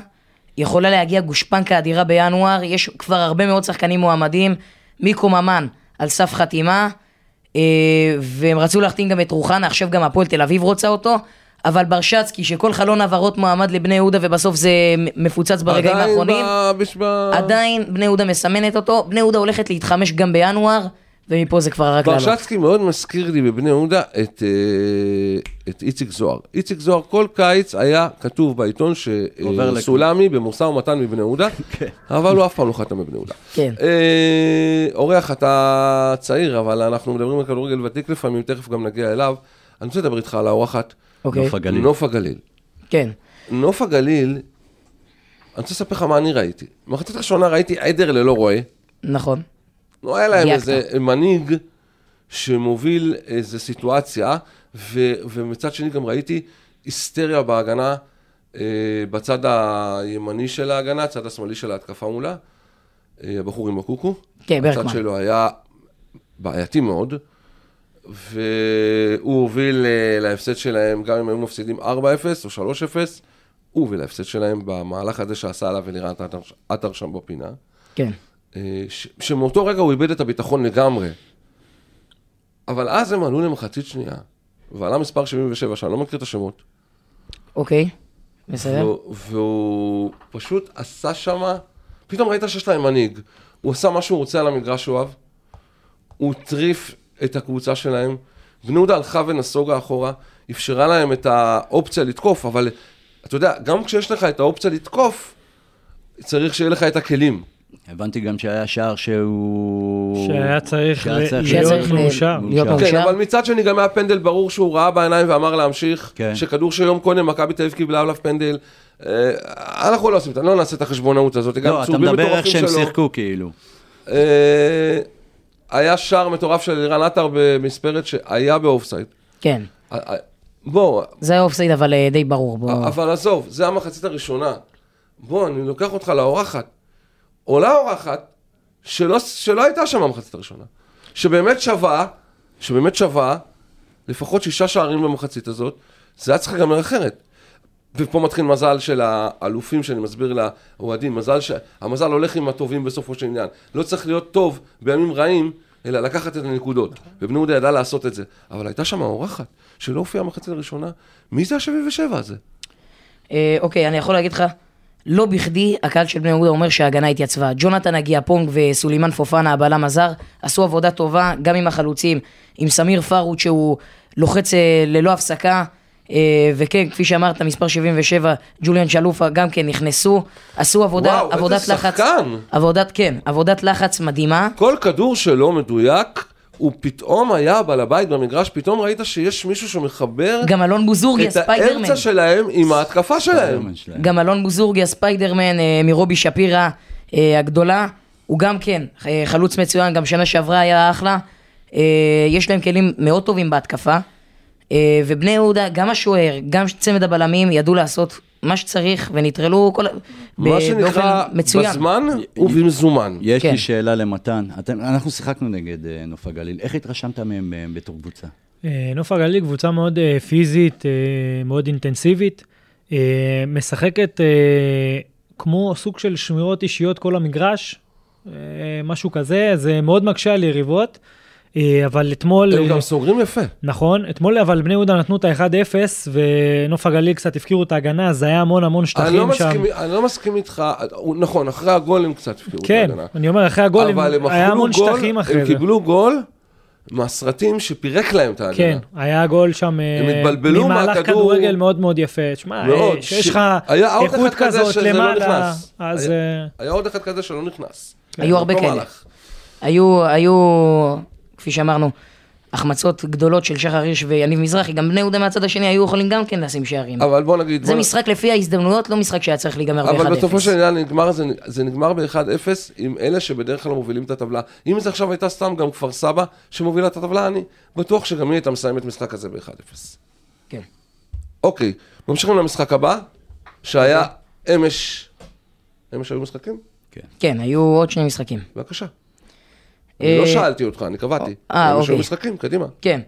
יכולה להגיע גושפנקה אדירה בינואר, יש כבר הרבה מאוד שחקנים מועמדים, מיקו ממן על סף חתימה, אה, והם רצו להחתים גם את רוחנה, עכשיו גם הפועל תל אביב רוצה אותו, אבל ברשצקי, שכל חלון העברות מועמד לבני יהודה ובסוף זה מפוצץ ברגעים עדיין האחרונים, ב- בש- ב- עדיין בני יהודה מסמנת אותו, בני יהודה הולכת להתחמש גם בינואר, ומפה זה כבר רק לעלות. ברשצקי מאוד מזכיר לי בבני יהודה את, אה, את איציק זוהר. איציק זוהר כל קיץ היה כתוב בעיתון שסולמי במשא ומתן מבני יהודה, <laughs> אבל הוא אף פעם לא חתם בבני יהודה. כן. אה, אורח, אתה צעיר, אבל אנחנו מדברים על כדורגל ותיק לפעמים, תכף גם נגיע אליו. אני רוצה לדבר איתך על האורחת, אוקיי, נוף הגליל. נוף הגליל. כן. נוף הגליל, אני רוצה לספר לך מה אני ראיתי. במחצית הראשונה ראיתי עדר ללא רועה. נכון. לא היה להם. איזה מנהיג שמוביל איזה סיטואציה, ו, ומצד שני גם ראיתי היסטריה בהגנה, אה, בצד הימני של ההגנה, הצד השמאלי של ההתקפה מולה, אה, הבחור עם הקוקו. כן, ברקמן. הצד שלו היה בעייתי מאוד, והוא הוביל אה, להפסד שלהם, גם אם היו מפסידים 4-0 או 3-0, הוא הוביל להפסד שלהם במהלך הזה שעשה עליו אלירן עטר- שם בפינה. כן. אה, ש- שמאותו רגע הוא איבד את הביטחון לגמרי. אבל אז הם עלו למחצית שנייה, ועלה מספר 77, שאני לא מכיר את השמות, אוקיי. בסדר. והוא, והוא פשוט עשה שמה, פתאום ראית שיש להם מנהיג. הוא עשה מה שהוא רוצה על המגרש, הוא אוהב. הוא הטריף את הקבוצה שלהם. בני יהודה הלכה ונסוגה אחורה, אפשרה להם את האופציה לתקוף, אבל אתה יודע, גם כשיש לך את האופציה לתקוף, צריך שיהיה לך את הכלים. הבנתי גם שהיה שער שהוא... שהיה צריך להיות מאושר. כן. אבל מצד שני גם היה פנדל ברור שהוא ראה בעיניים ואמר להמשיך, כן. שכדור שיום קודם מכבי תל אביב קיבלה עליו פנדל. אה, אנחנו לא עושים, את זה, לא נעשה את החשבונאות הזאת, גם לא, אתה צהובים מדבר איך מטורפים שהם שלו. שיחקו כאילו. היה שער מטורף של אלירן עטר במספרת שהיה באופסייד. כן. בוא, זה היה אופסייד, אבל אה, די ברור. בוא. אבל עזוב, זה המחצית הראשונה. בוא, אני לוקח אותך לאורחת. עולה אורחת שלא, שלא הייתה שם במחצית הראשונה. שבאמת שווה, שבאמת שווה, לפחות שישה שערים במחצית הזאת, זה היה צריך להיגמר אחרת. ופה מתחיל מזל של האלופים שאני מסביר לאוהדים, מזל שהמזל הולך עם הטובים בסופו של עניין. לא צריך להיות טוב בימים רעים, אלא לקחת את הנקודות. ובני יהודה ידע לעשות את זה. אבל הייתה שם אורחת שלא הופיעה במחצית הראשונה. מי זה ה-77 הזה? אה, אוקיי, אני יכול להגיד לך, לא בכדי הקהל של בני יהודה אומר שההגנה התייצבה. ג'ונתן אגיאפונג וסולימן פופנה, הבלם הזר, עשו עבודה טובה, גם עם החלוצים, עם סמיר פארוט שהוא לוחץ אה, ללא הפסקה. אה, וכן, כפי שאמרת, מספר 77, ג'וליאן שלופה גם כן נכנסו, עשו עבודה, וואו, איזה עבודת לחץ, שחקן. עבודת, כן, עבודת לחץ מדהימה, כל כדור שלו מדויק, הוא פתאום היה בעל הבית במגרש, פתאום ראית שיש מישהו שמחבר גם אלון בוזורגי, את הספיידרמן, האמצע שלהם עם ההתקפה שלהם. ספיידרמן. גם אלון בוזורגי, הספיידרמן אה, מרובי שפירא אה, הגדולה, הוא גם כן חלוץ מצוין, גם שנה שעברה היה אחלה. יש להם כלים מאוד טובים בהתקפה. אה, ובני יהודה, גם השוער, גם צמד הבלמים, ידעו לעשות מה שצריך, ונטרלו כל... מה שנקרא, מצוין. בזמן ובמזומן. יש כן. לי שאלה למתן. אתם- אנחנו שיחקנו נגד אה, נוף הגליל. איך התרשמת מהם אה, בתור קבוצה? נוף הגליל קבוצה מאוד פיזית, מאוד אינטנסיבית, משחקת כמו סוג של שמירות אישיות כל המגרש, משהו כזה, זה מאוד מקשה על יריבות, אבל אתמול, הם אה, גם סוגרים יפה. נכון, אתמול אבל בני יהודה נתנו את ה-1-0 ונוף הגליל קצת הפקירו את ההגנה, אז היה המון המון אני לא שטחים שם. מסכים- אני לא מסכים איתך, נכון, אחרי הגול הם קצת הפקיעו את כן, ההגנה. אני אומר, אחרי הגול הם- אבל הם היה המון גול, שטחים הם אחרי זה. קיבלו גול מהסרטים שפירק להם את ההגנה. כן, היה גול שם, הם אה, התבלבלו ממהלך מהכדור. כדורגל מאוד מאוד יפה. שמע, מאוד, אה, ש- שיש לך היה עוד איכות כזאת לא למעלה. אז... היה- אה, עוד אחד כזה שלא נכנס. היו הרבה אותו כאלה. היו, היו, כפי שאמרנו, החמצות גדולות של שחר הירש ויניב מזרחי, גם בני יהודה מהצד השני היו יכולים גם כן לשים שערים. אבל בוא נגיד... זה בוא... משחק לפי ההזדמנויות, לא משחק שהיה צריך להיגמר ב-1-0. אבל בסופו של עניין נגמר, זה, זה נגמר ב-1-0 עם אלה שבדרך כלל מובילים את הטבלה. אם זה עכשיו הייתה סתם גם כפר סבא שמובילה את הטבלה, אני בטוח שגם היא הייתה מסיימת משחק הזה ב-1-0. כן. אוקיי, ממשיכים למשחק הבא, שהיה אמש... אמש היו משחקים? כן, היו עוד שני משחקים. בבקשה. אה, אני לא שאלתי אותך, אני קבעתי. אה, אוקיי. משחקים, קדימה. כן.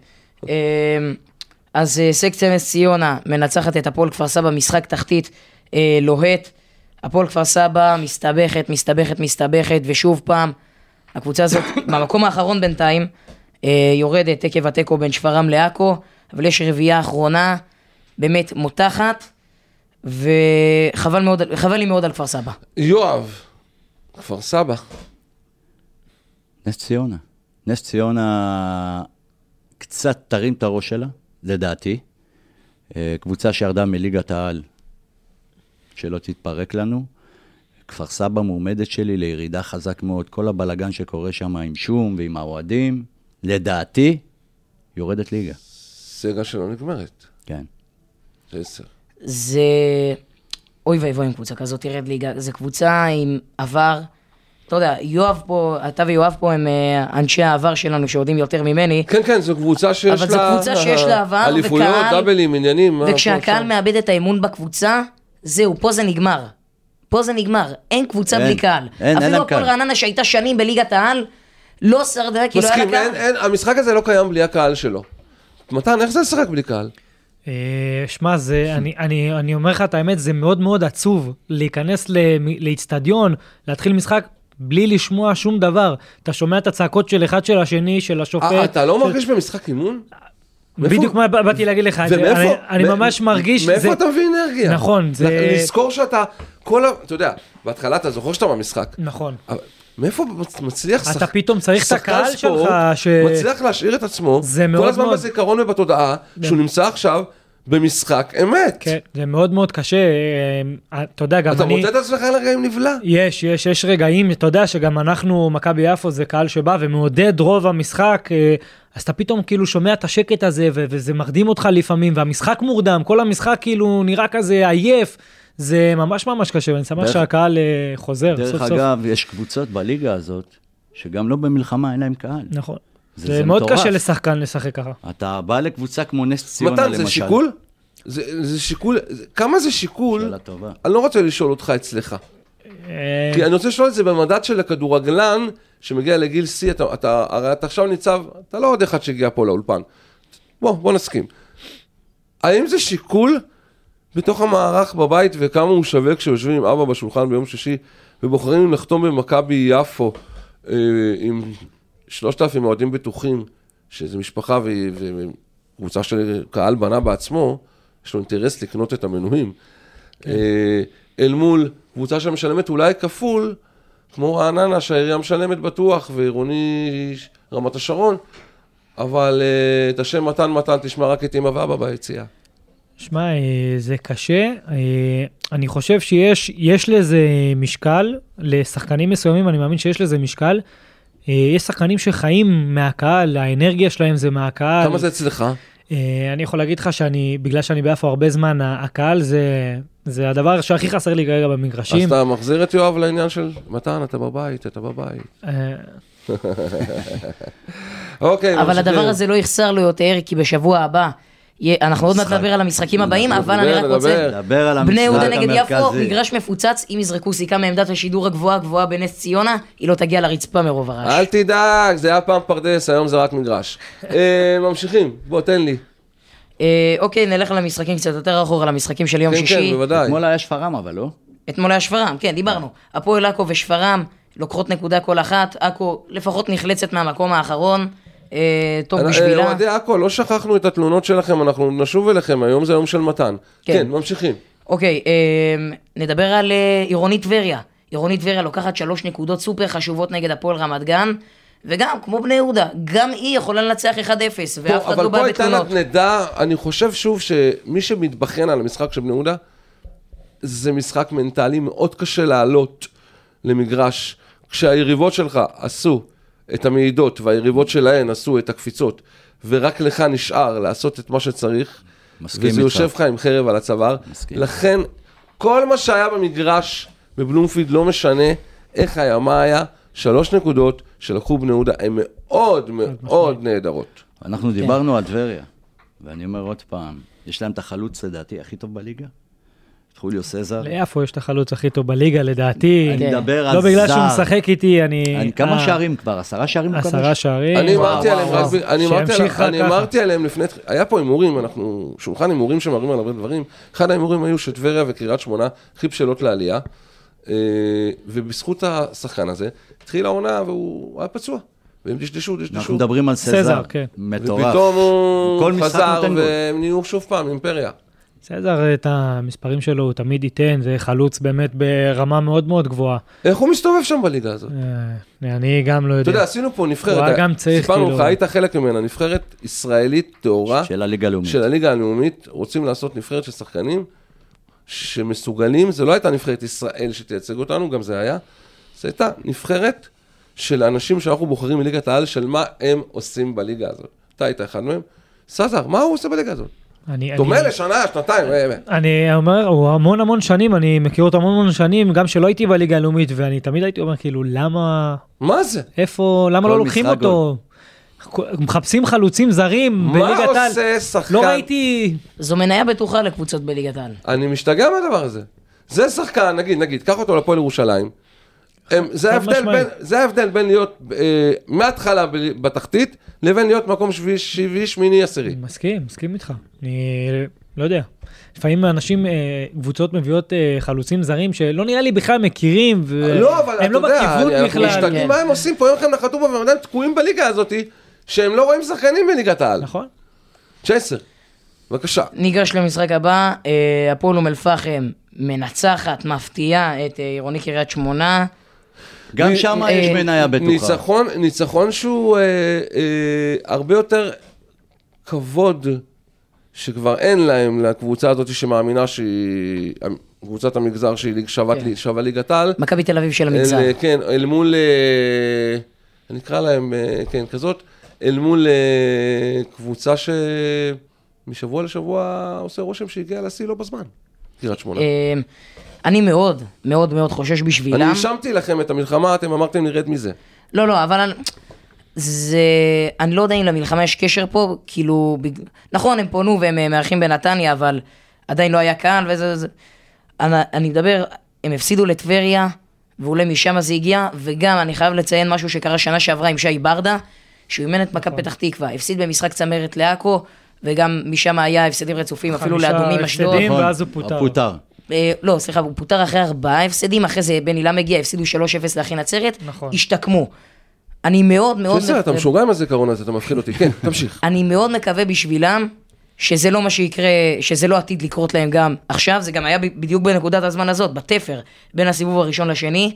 אמ, אז אה, סקציה נס ציונה מנצחת את הפועל כפר סבא, משחק תחתית אה, לוהט. הפועל כפר סבא מסתבכת, מסתבכת, מסתבכת, ושוב פעם, הקבוצה הזאת <coughs> במקום האחרון בינתיים, אה, יורדת עקב התיקו בין שפרעם לעכו, אבל יש רביעייה אחרונה, באמת מותחת, וחבל מאוד, לי מאוד על כפר סבא. יואב, כפר סבא. נס ציונה. נס ציונה קצת תרים את הראש שלה, לדעתי. אה, קבוצה שירדה מליגת העל, שלא תתפרק לנו. כפר סבא מועמדת שלי לירידה חזק מאוד. כל הבלגן שקורה שם עם שום ועם האוהדים, לדעתי, יורדת ליגה. סגה שלא נגמרת. כן. זה עשר. זה... אוי ואבוי אם קבוצה כזאת תרד ליגה. זו קבוצה עם עבר. אתה יודע, יואב פה, אתה ויואב פה הם אה, אנשי העבר שלנו שיודעים יותר ממני. כן, כן, זו קבוצה שיש לה... אבל זו קבוצה שיש לה עבר אליפויות, וקהל, דאבלים, עניינים. וכשהקהל. מאבד את האמון בקבוצה, זהו, פה זה נגמר. פה זה נגמר. אין קבוצה בלי קהל. אין, אין אפילו להם הפועל קהל. רעננה שהייתה שנים בליגת העל, לא שרדה כי לא היה לה קהל. המשחק הזה לא קיים בלי הקהל שלו. מתן, איך זה לשחק בלי קהל? אה, שמע, זה, אני, אני, אני אומר לך את האמת, זה מאוד מאוד עצוב להיכנס לאיצטדיון, להתחיל משחק בלי לשמוע שום דבר. אתה שומע את הצעקות של אחד של השני, של השופט. אה, אתה לא של... מרגיש במשחק אימון? בדיוק מה בא- באתי להגיד לך. ומאיפה? אני, ממש מרגיש... מאיפה זה- אתה מביא אנרגיה? נכון, זה- לזכור שאתה, כל ה... אתה יודע, בהתחלה אתה זוכר שאתה במשחק. נכון. אבל מאיפה מצ- מצליח אתה שחק- פתאום צריך את שחקן הקהל ספורט שלך, ש- מצליח להשאיר את עצמו, כל הזמן מאוד- בזיכרון ובתודעה, שהוא נמצא עכשיו במשחק אמת. כן, זה מאוד מאוד קשה. אה, אתה יודע, גם אתה אני... מוצא את עצמך לרגעים נבלע. יש, יש, יש רגעים, אתה יודע שגם אנחנו, מכבי יפו זה קהל שבא ומעודד רוב המשחק, אה, אז אתה פתאום כאילו שומע את השקט הזה, ו- וזה מרדים אותך לפעמים, והמשחק מורדם, כל המשחק כאילו נראה כזה עייף, זה ממש ממש קשה, ואני שמח דרך- שהקהל אה, חוזר דרך סוף סוף. אגב, יש קבוצות בליגה הזאת, שגם לא במלחמה אין להם קהל. נכון. זה- זה, זה מאוד מטורף. קשה לשחקן לשחק ככה. אתה בא לקבוצה כמו נס ציונה, מתן, למשל. זה שיקול? זה זה שיקול, זה- כמה זה שיקול? שאלה טובה. אני לא רוצה לשאול אותך אצלך. אה, כי אני רוצה לשאול את זה במדד של הכדורגלן שמגיע לגיל שיא, אתה, אתה, הרי אתה עכשיו ניצב, אתה לא עוד אחד שהגיע פה לאולפן. בוא, בוא נסכים. האם זה שיקול בתוך המערך בבית וכמה הוא שווה כשיושבים עם אבא בשולחן ביום שישי ובוחרים לחתום במכבי יפו אה, עם שלושת אלפים אוהדים בטוחים, שזה משפחה וקבוצה שקהל בנה בעצמו, יש לו אינטרס לקנות את המנויים. אה, אל מול קבוצה שמשלמת אולי כפול, כמו רעננה שהעירייה משלמת בטוח, ועירוני רמת השרון, אבל אה, את השם מתן מתן תשמע רק את אמא ואבא ביציאה. שמע, אה, זה קשה. אני חושב שיש יש לזה משקל, לשחקנים מסוימים אני מאמין שיש לזה משקל. אה, יש שחקנים שחיים מהקהל, האנרגיה שלהם זה מהקהל. כמה זה אצלך? אה, אני יכול להגיד לך שאני, בגלל שאני ביפו הרבה זמן, הקהל זה, זה הדבר שהכי חסר לי כרגע אז במגרשים. אתה מחזיר את יואב לעניין של מתן, אתה בבית, אתה בבית. אה, <laughs> אוקיי, אבל. הדבר הזה לא יחסר לו יותר, כי בשבוע הבא, אנחנו עוד מעט. נדבר על המשחקים הבאים, אבל אני רק רוצה... נדבר. דבר על בני יהודה המשחק נגד יפו, המרכזי. מגרש מפוצץ, אם יזרקו סיכה מעמדת השידור הגבוהה גבוהה בנס ציונה, היא לא תגיע לרצפה מרוב הרעש. אל תדאג, זה היה פעם פרדס, היום זה רק מגרש. אה, <laughs> ממשיכים, בוא, תן לי. אה, אוקיי, נלך למשחקים קצת יותר אחורה, למשחקים של יום כן, שישי. כן, בוודאי. אתמול היה שפרעם, אבל לא? אתמול היה שפרעם, כן, דיברנו. הפועל עכו ושפרעם לוקחות נקודה כל אחת, עכו לפחות נחלצת מהמקום האחרון, טוב אה, בשבילה. אוהדי עכו, לא שכחנו את התלונות שלכם, אנחנו נשוב אליכם, היום זה יום של מתן. כן. כן, ממשיכים. אוקיי, אה, נדבר על אה, עירונית טבריה. עירונית טבריה לוקחת שלוש נקודות סופר חשובות נגד הפועל רמת גן, וגם, כמו בני יהודה, גם היא יכולה לנצח 1-0, ואף אחד לא אבל בא פה הייתה בתלונות. נדע, אני חושב שוב שמי שמתבחן על המשחק של בני יהודה, זה משחק מנטלי מאוד קשה לעלות למגרש, כשהיריבות שלך עשו את המעידות והיריבות שלהן עשו את הקפיצות, ורק לך נשאר לעשות את מה שצריך, מסכים וזה. יושב לך עם חרב על הצוואר. מסכים. לכן, כל מה שהיה במגרש בבלומפילד, לא משנה איך היה, מה היה, שלוש נקודות שלקחו בני יהודה, הן מאוד מאוד נהדרות. אנחנו דיברנו על טבריה, ואני אומר עוד פעם, יש להם את החלוץ, לדעתי, הכי טוב בליגה. חוליו סזר. ליפו יש את החלוץ הכי טוב בליגה, לדעתי. אני כן. מדבר על לא זר. בגלל שהוא משחק איתי, אני... אני- כמה אה, שערים כבר? עשרה שערים? הוא עשרה? שערים. אני אמרתי עליהם, אני אמרתי עליהם- לפני, היה פה הימורים, אנחנו, שולחן הימורים שמראים על הרבה דברים. אחד ההימורים היו שטבריה וקריית שמונה הכי בשלות לעלייה, אה, ובזכות השחקן הזה, התחילה העונה והוא היה פצוע. והם דשדשו, דשדשו. אנחנו מדברים על סזר. סזר, כן. מטורף. ופתאום הוא חזר. והם נהיו שוב פעם אימפריה. סזר, את המספרים שלו הוא תמיד ייתן, זה חלוץ באמת ברמה מאוד מאוד גבוהה. איך הוא מסתובב שם בליגה הזאת? אה, אני גם לא יודע. אתה יודע, עשינו פה הוא נבחרת, היה גם צריך, סיפרנו כאילו- לך, היית חלק ממנה, נבחרת ישראלית טהורה. של הליגה הלאומית. של הליגה הלאומית, רוצים לעשות נבחרת של שחקנים שמסוגלים, זה לא הייתה נבחרת ישראל שתייצג אותנו, גם זה היה, זה הייתה נבחרת של אנשים שאנחנו בוחרים מליגת העל, של מה הם עושים בליגה הזאת. אתה היית אחד מהם. סזר, מה הוא עושה בליגה הזאת? אני- אני- דומה לשנה, שנתיים, אה, אה. אני אומר, הוא המון המון שנים, אני מכיר אותו המון המון שנים, גם שלא הייתי בליגה הלאומית, ואני תמיד הייתי אומר, כאילו, למה, מה זה? איפה, למה לא לוקחים אותו? מחפשים חלוצים זרים מה בליגת העל. עושה שחקן? לא ראיתי... זו מניה בטוחה לקבוצות בליגת העל. אני משתגע מהדבר הזה. זה שחקן, נגיד, נגיד, קח אותו לפועל ירושלים. הם, זה, ההבדל בין. זה ההבדל בין להיות אה, מההתחלה בתחתית, לבין להיות מקום שביעי, שביעי, שמיני, עשירי. מסכים, מסכים איתך. אני לא יודע. לפעמים אנשים, אה, קבוצות מביאות אה, חלוצים זרים שלא נראה לי בכלל מכירים, לא, אבל והם אתה לא יודע, בכיוון אני- אנחנו בכלל. משתגעים כן. מה הם עושים פה, יום אחד נחתו פה והם עדיין תקועים בליגה הזאת, שהם לא רואים שחקנים בליגת העל. נכון? צ'סר, בבקשה. ניגש למשחק הבא, אה, הפועל אום אל-פחם מנצחת, מפתיעה את אה, עירוני קריית שמונה. גם שם אה, יש מניה בטוחה. ניצחון, ניצחון שהוא אה, אה, הרבה יותר כבוד שכבר אין להם לקבוצה הזאת שמאמינה שהיא, קבוצת המגזר שהיא ליג- שווה, כן. שווה ליגת העל. מכבי תל אביב של המגזר. אל, כן, אל מול, אה, אני אקרא להם, אה, כן, כזאת, אל מול אה, קבוצה שמשבוע לשבוע עושה רושם שהגיעה לשיא לא בזמן, קריית שמונה. אני מאוד, מאוד מאוד חושש בשבילם. אני האשמתי לכם את המלחמה, אתם אמרתם נרד מזה. לא, לא, אבל אני... זה... אני לא יודע אם למלחמה יש קשר פה, כאילו... בג... נכון, הם פונו והם אה, מארחים בנתניה, אבל עדיין לא היה קהל וזה... זה... אני, אני מדבר, הם הפסידו לטבריה, ואולי משם זה הגיע, וגם אני חייב לציין משהו שקרה שנה שעברה עם שי ברדה, שהוא אימן את מכבי פתח תקווה, הפסיד במשחק צמרת לעכו, וגם משם היה הפסדים רצופים, אפילו חמישה לאדומים אשדוד. הפסדים. נכון, ואז הוא פוטר. אה, לא, סליחה, הוא פוטר אחרי ארבעה הפסדים, אחרי זה בן אילם הגיע, הפסידו 3-0 לאחי נצרת, נכון. השתקמו. אני מאוד מאוד... בסדר, אתה משוגע עם הזיכרון הזה, אתה מפחיד אותי. כן, תמשיך. <laughs> אני מאוד מקווה בשבילם שזה לא מה שיקרה, שזה לא עתיד לקרות להם גם עכשיו, זה גם היה בדיוק בנקודת הזמן הזאת, בתפר, בין הסיבוב הראשון לשני,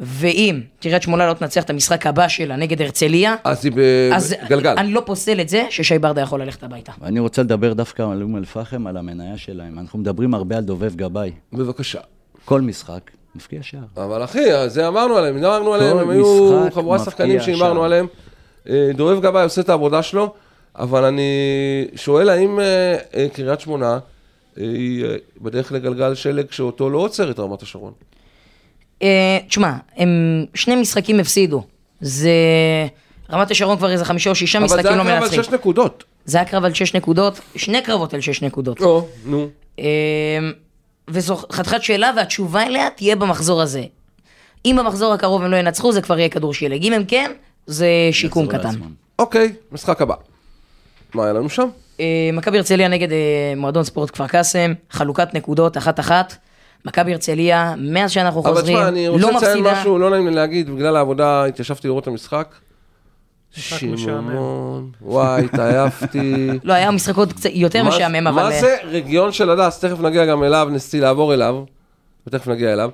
ואם קריית שמונה לא תנצח את המשחק הבא שלה נגד הרצליה, אז היא בגלגל. אני לא פוסל את זה ששי ברדה יכול ללכת הביתה. אני רוצה לדבר דווקא על אום אל-פחם, על המניה שלהם. אנחנו מדברים הרבה על דובב גבאי. בבקשה. כל משחק, מפקיע שער. אבל אחי, זה אמרנו עליהם, אמרנו עליהם, הם היו חבורת מפקיע שחקנים שהימרנו. עליהם. אה, דובב גבאי עושה את העבודה שלו, אבל אני שואל האם אה, אה, קריית שמונה היא בדרך לגלגל שלג שאותו לא עוצר את רמת השרון. אה, תשמע, הם שני משחקים הפסידו. זה... רמת השרון כבר איזה חמישה או שישה אבל זה משחקים היה לא קרב על מנצחים. שש נקודות. זה היה קרב על שש נקודות, שני קרבות על שש נקודות. לא, נו. אמ, וזו חתיכת שאלה, והתשובה אליה תהיה במחזור הזה. אם במחזור הקרוב הם לא ינצחו, זה כבר יהיה כדור שלג. אם הם כן, זה שיקום קטן. אוקיי, משחק הבא. מה היה לנו שם? אה, מכבי הרצליה נגד אה, מועדון ספורט כפר קאסם, חלוקת נקודות אחת-אחת. מכבי הרצליה, מאז שאנחנו אבל חוזרים, תשמע, אני רוצה לא לציין מפסידה. משהו, לא נעים לי להגיד, בגלל העבודה התיישבתי לראות את המשחק. שמעון, וואי, התעייפתי. <laughs> לא, היה משחק עוד קצת יותר מה- משעמם, אבל... מה אה, זה רגיון של הדס? תכף נגיע גם אליו, נסי לעבור אליו, ותכף נגיע אליו.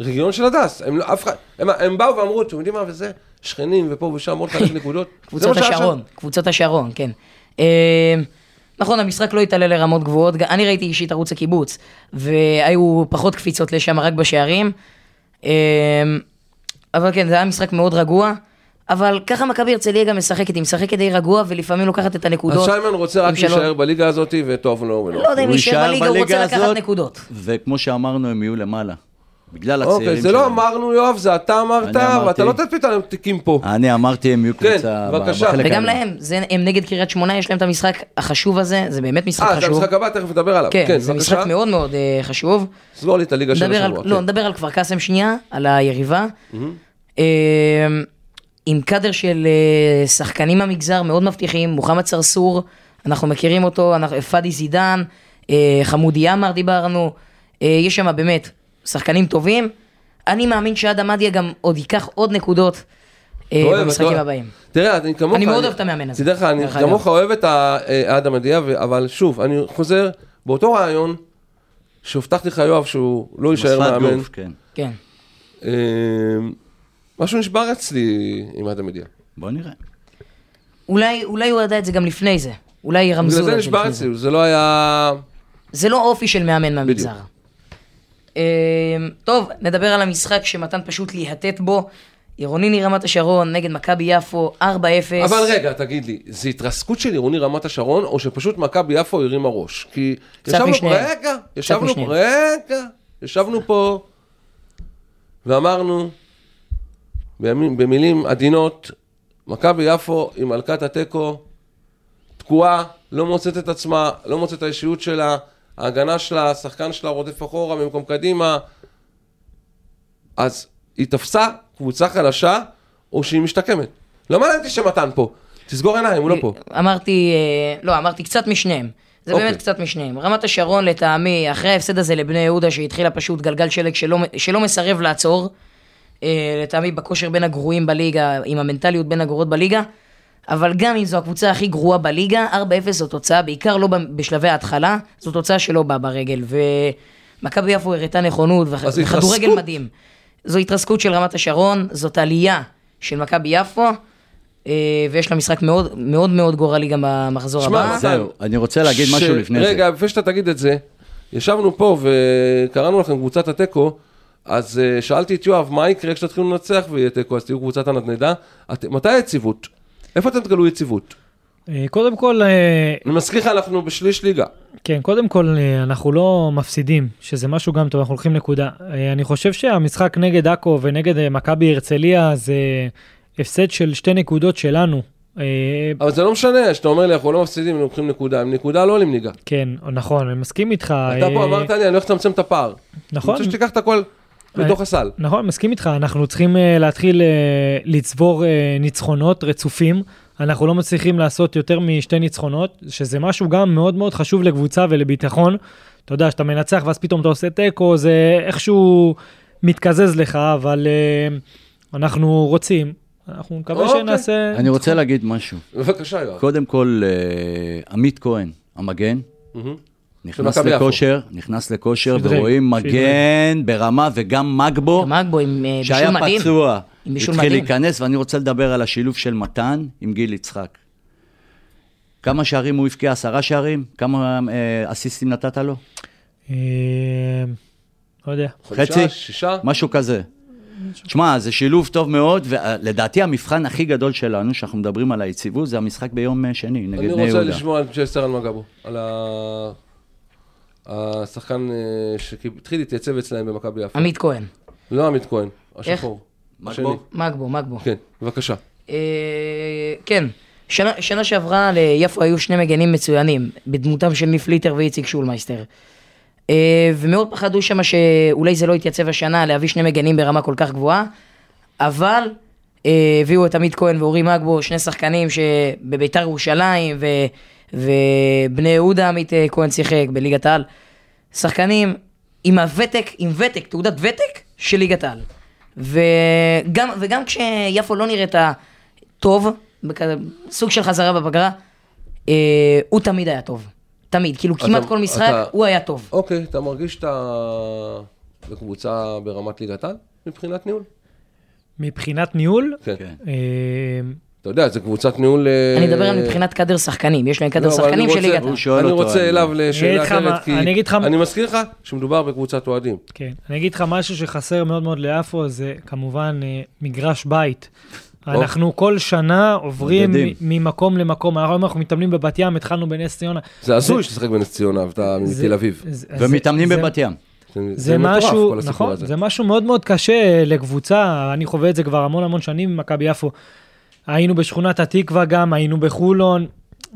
רגיון של הדס, הם לא, אף אחד, הם, הם באו ואמרו, אתם יודעים מה, וזה, שכנים ופה ושם עוד חלק <laughs> נקודות. קבוצות. השרון, קבוצות השרון, כן. נכון, המשחק לא התעלה לרמות גבוהות, אני ראיתי אישית ערוץ הקיבוץ, והיו פחות קפיצות לשם רק בשערים. אה, אבל כן, זה היה משחק מאוד רגוע. אבל ככה מכבי הרצליה גם משחקת, היא משחקת די רגוע ולפעמים לוקחת את אז הנקודות. שיימן רוצה רק להישאר בליגה הזאת וטוב לו. לא יודע אם הוא להישאר יישאר בליגה, הוא רוצה לקחת נקודות. וכמו שאמרנו, הם יהיו למעלה. בגלל הצעירים אוקיי, זה לא שלהם. אמרנו יואב, זה אתה אמרת. ואתה לא תפיל להם תיקים פה. אני אמרתי, הם יהיו כן, קבוצה. בחלק וגם העליון. להם, זה, הם נגד קריית שמונה, יש להם את המשחק החשוב הזה, זה באמת משחק אה, זה חשוב. המשחק הבא, תכף נדבר עליו. כן, זה בבקשה. משחק מאוד מאוד אה, חשוב. סגור לי את הליגה של השבוע. לא, כן. נדבר על כפר קאסם שנייה, על היריבה. אה, עם קאדר של אה, שחקנים מהמגזר מאוד מבטיחים, מוחמד צרצור, אנחנו מכירים אותו, אנחנו- פאדי זידן, אה, חמודי עמר דיברנו, יש שם באמת שחקנים טובים. אני מאמין שאדם מדיה גם עוד ייקח עוד נקודות אה, אוהב, במשחקים אתה- הבאים. תראה, אני כמוך... אני מאוד אוהב את המאמן הזה, תדע לך, אני. כמוך אוהב את אה, אדם מדיע, ו- אבל שוב, אני חוזר, באותו רעיון, שהבטחתי לך, יואב, שהוא לא יישאר מאמן, גוף, כן. כן. אה, משהו נשבר אצלי עם אדם מדיע. בוא נראה. אולי, אולי הוא ידע את זה גם לפני זה. אולי רמזו בגלל לו זה את זה נשבר לפני זה. אצלי, זה לא היה... זה לא אופי של מאמן מהמגזר. בדיוק. אמ, טוב, נדבר על המשחק שמתן פשוט להיטט בו. עירוני רמת השרון נגד מכבי יפו, 4-0. אבל רגע, תגיד לי, זה התרסקות של עירוני רמת השרון, או שפשוט מכבי יפו הרימה ראש? כי ישבנו, משניהם. רגע, ישבנו, משניהם. רגע, ישבנו פה, ואמרנו, בימים, במילים עדינות, מכבי יפו עם מלכת התיקו, תקועה, לא מוצאת את עצמה, לא מוצאת את האישיות שלה, ההגנה שלה, השחקן שלה רודף אחורה במקום קדימה, אז היא תפסה קבוצה חלשה, או שהיא משתקמת. לא מעניין אותי שמתן פה. תסגור עיניים, הוא לא פה. אמרתי, אה, לא, אמרתי קצת משניהם. זה אוקיי. באמת קצת משניהם. רמת השרון לטעמי, אחרי ההפסד הזה לבני יהודה, שהתחילה פשוט גלגל שלג שלא, שלא מסרב לעצור, אה, לטעמי בכושר בין הגרועים בליגה, עם המנטליות בין הגרועות בליגה, אבל גם אם זו הקבוצה הכי גרועה בליגה, 4-0 זו תוצאה, בעיקר לא בשלבי ההתחלה, זו תוצאה שלא באה ברגל. ומכבי יפו הראתה נכונות, וכדורגל התרסקות. מדהים. זו התרסקות של רמת השרון, זאת עלייה של מכבי יפו, אה, ויש לה משחק מאוד מאוד מאוד גורלי גם במחזור שמע, הבא. זהו, אני רוצה להגיד ש- משהו לפני זה. רגע, לפני שאתה תגיד את זה, ישבנו פה וקראנו לכם קבוצת התיקו, אז אה, שאלתי את יואב, מה יקרה כשתתחילו לנצח ויהיה תיקו, אז תהיו קבוצת הנדנדה. את- מתי היציבות? איפה אתם תגלו יציבות? אה, קודם כל, אה, אני מזכיר לך, אנחנו בשליש ליגה. כן, קודם כל, אה, אנחנו לא מפסידים, שזה משהו גם טוב, אנחנו הולכים נקודה. אני חושב שהמשחק נגד עכו ונגד מכבי הרצליה זה הפסד של שתי נקודות שלנו. אבל זה לא משנה, שאתה אומר לי, אנחנו לא מפסידים, הם לוקחים נקודה. עם נקודה לא עולים ליגה. כן, נכון, אני מסכים איתך. אתה פה אמרת לי, אני הולך לצמצם את הפער. נכון, אני רוצה שתיקח את הכל בתוך הסל. נכון, מסכים איתך, אנחנו צריכים uh, להתחיל uh, לצבור uh, ניצחונות רצופים. אנחנו לא מצליחים לעשות יותר משתי ניצחונות, שזה משהו גם מאוד מאוד חשוב לקבוצה ולביטחון. אתה יודע, שאתה מנצח ואז פתאום אתה עושה תיקו, זה איכשהו מתקזז לך, אבל uh, אנחנו רוצים. אנחנו נקווה אוקיי. שנעשה... אני רוצה להגיד משהו. בבקשה, יואב. קודם כל, אה, עמית כהן, המגן, מהמם. נכנס. לכושר, נכנס לכושר, ורואים. מגן ברמה, וגם מגבו, גם אגבו עם אה, שהיה בישול מדהים. פצוע, התחיל. להיכנס, ואני רוצה לדבר על השילוב של מתן עם גיל יצחק. כמה שערים הוא הבקיע? עשרה שערים? כמה אה, אסיסטים נתת לו? אה, לא יודע. חצי? שישה. משהו כזה. שמע, זה שילוב טוב מאוד, ולדעתי המבחן הכי גדול שלנו, שאנחנו מדברים על היציבות, זה המשחק ביום שני, נגד אני בני רוצה יהודה. לשמוע על צ'סטר על מגבו, על ה- השחקן אה, שהתחיל להתייצב אצלהם במכבי יפו. עמית כהן. לא עמית כהן, השחור. מגבו? מגבו, מגבו. כן, בבקשה. אה, כן, שנה, שנה שעברה ליפו היו שני מגנים מצוינים, בדמותם של ניף ליטר ואיציק שולמייסטר. אה, ומאוד פחדו שמה שאולי זה לא יתייצב השנה להביא שני מגנים ברמה כל כך גבוהה, אבל הביאו את עמית כהן ואורי מגבו, שני שחקנים שבביתר ירושלים ו, ובני יהודה עמית אה, כהן שיחק בליגת העל. שחקנים עם הוותק, עם ותק, תעודת ותק של ליגת העל. וגם, וגם כשיפו לא נראית טוב, בכזה- סוג של חזרה בפגרה, אה, הוא תמיד היה טוב. תמיד, כאילו כמעט כל משחק אתה- הוא היה טוב. אוקיי, אתה מרגיש שאתה בקבוצה ברמת ליגת העל מבחינת ניהול? מבחינת ניהול. כן. אה, אתה יודע, זו קבוצת ניהול... אה, אני מדבר על מבחינת קאדר שחקנים, יש להם קאדר לא, אבל שחקנים אני של רוצה- ליגת העל. אני רוצה אליו לשאלה אחרת, כי אני אגיד לך- אני מזכיר לך שמדובר בקבוצת אוהדים. כן, אני אגיד לך משהו שחסר מאוד מאוד ליפו, זה כמובן אה, מגרש בית. אנחנו כל שנה עוברים ממקום למקום. היום אנחנו מתאמנים בבת ים, התחלנו בנס ציונה. זה הזוי שתשחק בנס ציונה ואתה זה- מתל אביב. זה- ומתאמנים זה- בבת ים. זה מטורף, משהו, כל הסיפור נכון, הזה. זה משהו מאוד מאוד קשה לקבוצה, אני חווה את זה כבר המון המון שנים במכבי יפו. היינו בשכונת התקווה גם, היינו בחולון,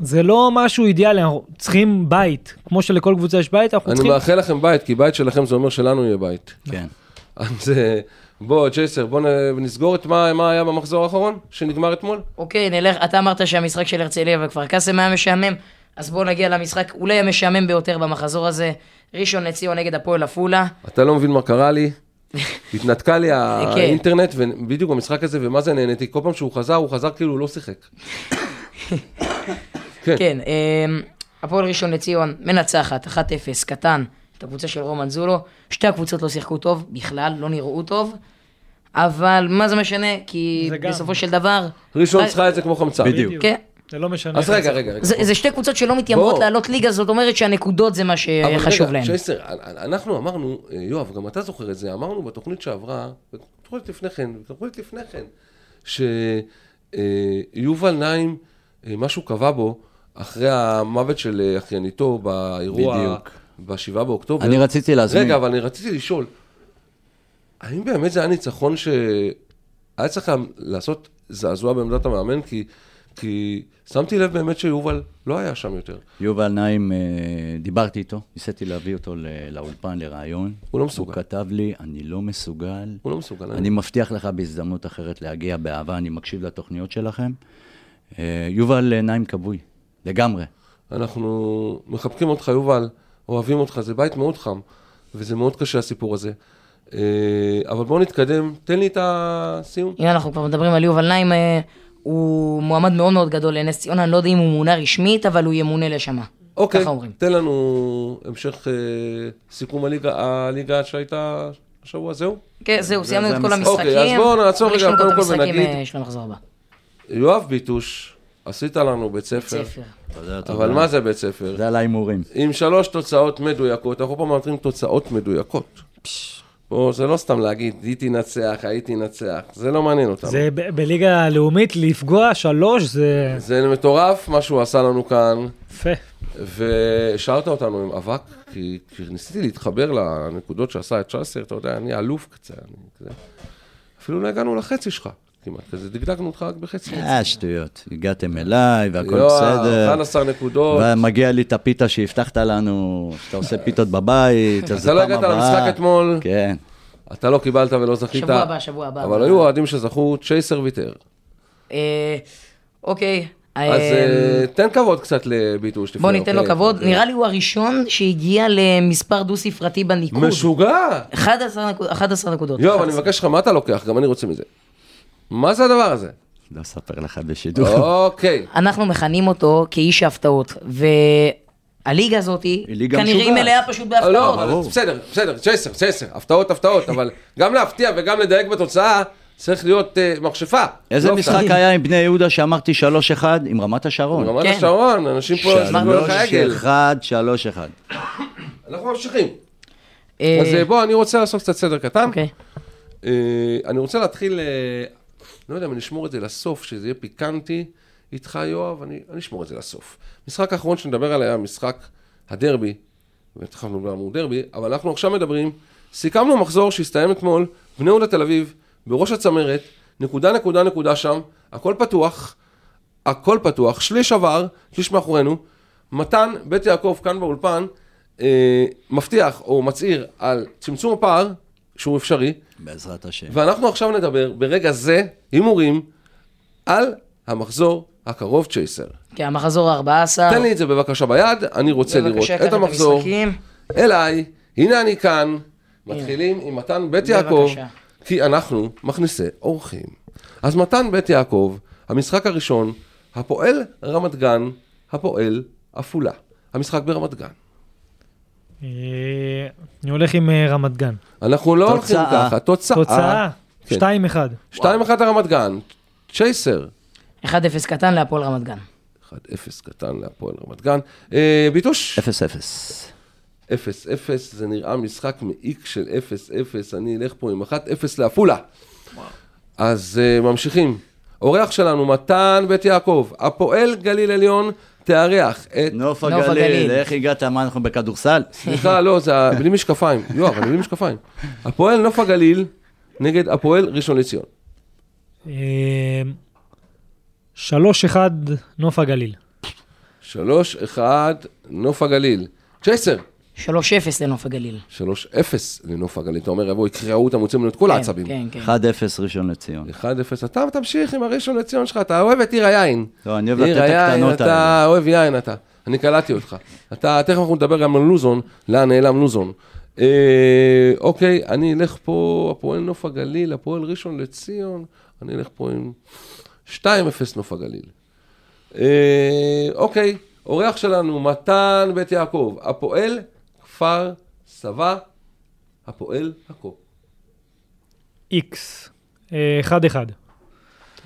זה לא משהו אידיאלי, אנחנו צריכים בית, כמו שלכל קבוצה יש בית, אנחנו אני צריכים... מאחל לכם בית, כי בית שלכם זה אומר שלנו יהיה בית. כן. אז אה, בוא, ג'ייסר, בוא נסגור את מה מה היה במחזור האחרון, שנגמר אתמול. אוקיי, נלך, אתה אמרת שהמשחק של הרצליה וכפר קאסם היה משעמם, אז בואו נגיע למשחק אולי המשעמם ביותר במחזור הזה, ראשון לציון נגד הפועל עפולה. אתה לא מבין מה קרה לי, התנתקה לי <laughs> כן. האינטרנט, ובדיוק במשחק הזה, ומה זה נהניתי, כל פעם שהוא חזר, הוא חזר כאילו הוא לא שיחק. <coughs> כן. כן, אמ, הפועל ראשון לציון מנצחת 1-0, קטן, את הקבוצה של רומן זולו. שתי הקבוצות לא שיחקו טוב, בכלל, לא נראו טוב. אבל מה זה משנה? כי זה גם. בסופו של דבר... ראשון רק- צריכה את זה כמו חמצן. בדיוק. כן. זה לא משנה. אז רגע, זה- רגע, רגע. זה, זה שתי קבוצות שלא מתיימרות. לעלות ליגה, זאת אומרת שהנקודות זה מה אבל שחשוב רגע, להם. שייסר, אנחנו אמרנו, אה, יואב, גם אתה זוכר את זה, אמרנו בתוכנית שעברה, בתוכנית לפני כן, בתוכנית לפני כן, שיובל נעים, אה, משהו קבע בו, אחרי המוות של אה, אחייניתו באירוע, בדיוק. ב-7 באוקטובר. אני רציתי להזמין. רגע, אבל אני רציתי לשאול, האם באמת זה היה ניצחון שהיה צריך לעשות זעזוע בעמדת המאמן? כי, כי שמתי לב באמת שיובל לא היה שם יותר. יובל נעים, אה, דיברתי איתו, ניסיתי להביא אותו לאולפן לראיון. הוא לא מסוגל. הוא כתב לי, אני לא מסוגל. הוא לא מסוגל. אני מבטיח לך בהזדמנות אחרת להגיע באהבה, אני מקשיב לתוכניות שלכם. אה, יובל אה, נעים כבוי, לגמרי. אנחנו מחבקים אותך, יובל, אוהבים אותך, זה בית מאוד חם, וזה מאוד קשה הסיפור הזה. אבל בואו נתקדם, תן לי את הסיום. אם אנחנו כבר מדברים על יובל נעים, הוא מועמד מאוד מאוד גדול לנס ציונה, אני לא יודע אם הוא מונה רשמית, אבל הוא ימונה לשם. אוקיי, ככה אומרים. תן לנו המשך אה, סיכום הליגה, הליגה שהייתה השבוע, זהו? כן, זהו, סיימנו זה את כל המשחק. המשחקים. אוקיי, אז בואו נעצור רגע, קודם כל ונגיד- אה, של המחזור הבא. יואב ביטוש, עשית לנו בית ספר. אבל מה זה בית ספר? זה על ההימורים. עם שלוש תוצאות מדויקות, אנחנו פה מאתרים תוצאות מדויקות. פה זה לא סתם להגיד, היא תנצח, ההיא תנצח, זה לא מעניין אותנו. זה ב- בליגה הלאומית לפגוע שלוש זה זה מטורף מה שהוא עשה לנו כאן, יפה. והשארת אותנו עם אבק, כי, כי ניסיתי להתחבר לנקודות שעשה את צ'אסר, אתה יודע, אני אלוף קצת, אני כזה. אפילו לא הגענו לחצי שלך, כמעט, כזה דגדגנו אותך רק בחצי. אה, שטויות. הגעתם אליי והכל בסדר. 11 נקודות. ומגיע לי את הפיתה שהבטחת לנו, שאתה עושה פיתות בבית, אז אתה לא פעם הגעת הבאה. למשחק אתמול, כן. אתה לא קיבלת ולא זכית. שבוע הבא, שבוע הבא. אבל היו אוהדים שזכו, צ'ייסר ויתר. אה, אוקיי. אז אה, אה, תן כבוד קצת לביטוש. בוא ניתן לו אוקיי? כבוד. נראה לי הוא הראשון שהגיע למספר דו-ספרתי בניקוד. משוגע! 11 נקוד- 11 נקודות. יואב, אני 11. מבקש לך, מה אתה לוקח? גם אני רוצה מזה. מה זה הדבר הזה? לא אספר לך בשידור. אוקיי. אנחנו מכנים אותו כאיש ההפתעות, והליגה הזאת כנראה היא. מלאה פשוט לא, בהפתעות. ברור. בסדר, בסדר, צ'ייסר, צ'ייסר, הפתעות, הפתעות, אבל גם להפתיע וגם לדייק בתוצאה, צריך להיות אה, מכשפה. איזה לא משחק. היה עם בני יהודה שאמרתי 3-1 עם רמת השרון? רמת כן. השרון, אנשים פה ישבו לך עגל. 3-1, 3-1. אנחנו ממשיכים. אה, אז אה, בוא, אני רוצה לעשות קצת סדר קטן. אוקיי. אני רוצה להתחיל, לא יודע אם אני אשמור את זה לסוף, שזה יהיה פיקנטי איתך, יואב, אני אני אשמור את זה לסוף. משחק האחרון שנדבר עליה, משחק הדרבי, ותכף נדבר על דרבי, אבל אנחנו עכשיו מדברים, סיכמנו מחזור שהסתיים אתמול, בני יהודה תל אביב, בראש הצמרת, נקודה, נקודה, נקודה שם, הכל פתוח, הכל פתוח, שליש עבר, שליש מאחורינו, מתן בית יעקב כאן באולפן, אה, מבטיח או מצהיר על צמצום הפער, שהוא אפשרי, בעזרת השם. ואנחנו עכשיו נדבר ברגע זה, הימורים, על המחזור הקרוב צ'ייסר. כן, המחזור ה-14. תן לי את זה בבקשה ביד, אני רוצה לראות בבקשה, קח את המחזור. המשחקים. אליי, הנה אני כאן, מתחילים עם מתן בית יעקב, בבקשה. כי אנחנו מכניסי אורחים. אז מתן בית יעקב, המשחק הראשון, הפועל רמת גן, הפועל עפולה. המשחק ברמת גן. אה, אני הולך עם אה, רמת גן. אנחנו לא הולכים. ככה, תוצאה. תוצאה, כן. 2-1. 2-1 לרמת גן, צ'ייסר. 1-0 קטן להפועל רמת גן. 1-0 קטן להפועל רמת גן. אה, ביטוש? 0-0. 0-0, זה נראה משחק מעיק של 0-0, אני אלך פה עם 1-0 לעפולה. אז uh, ממשיכים. אורח שלנו, מתן בית יעקב, הפועל גליל עליון, תארח את... נוף הגליל. איך הגעת? מה, אנחנו בכדורסל? סליחה, לא, זה בלי משקפיים. <laughs> יואב, אני בלי משקפיים. הפועל נוף הגליל נגד הפועל ראשון לציון. אה, שלוש אחד נוף הגליל. שלוש, אחד, נוף הגליל. צ'ייסר. 3-0 לנוף הגליל. שלוש, אפס לנוף הגליל. אתה אומר, יבואו, יקרעו אותם, יוצאים לנו את כל כן, העצבים. כן, כן. 1-0 ראשון לציון. 1-0, אתה תמשיך עם הראשון לציון שלך, אתה אוהב את עיר היין. לא, אני אוהב לתת את היין, הקטנות אתה האלה. אוהב יין אתה. אני קלטתי אותך. אתה, תכף אנחנו נדבר גם על לוזון, לאן נעלם לוזון. אה, אוקיי, אני אלך פה, הפועל נוף הגליל, הפועל ראשון לציון, אני אלך פה עם 2-0 נוף הגליל. אה, אוקיי, אורח שלנו, מתן בית יעקב, הפועל כפר סבא, הפועל עכו. איקס. אה, אחד אחד.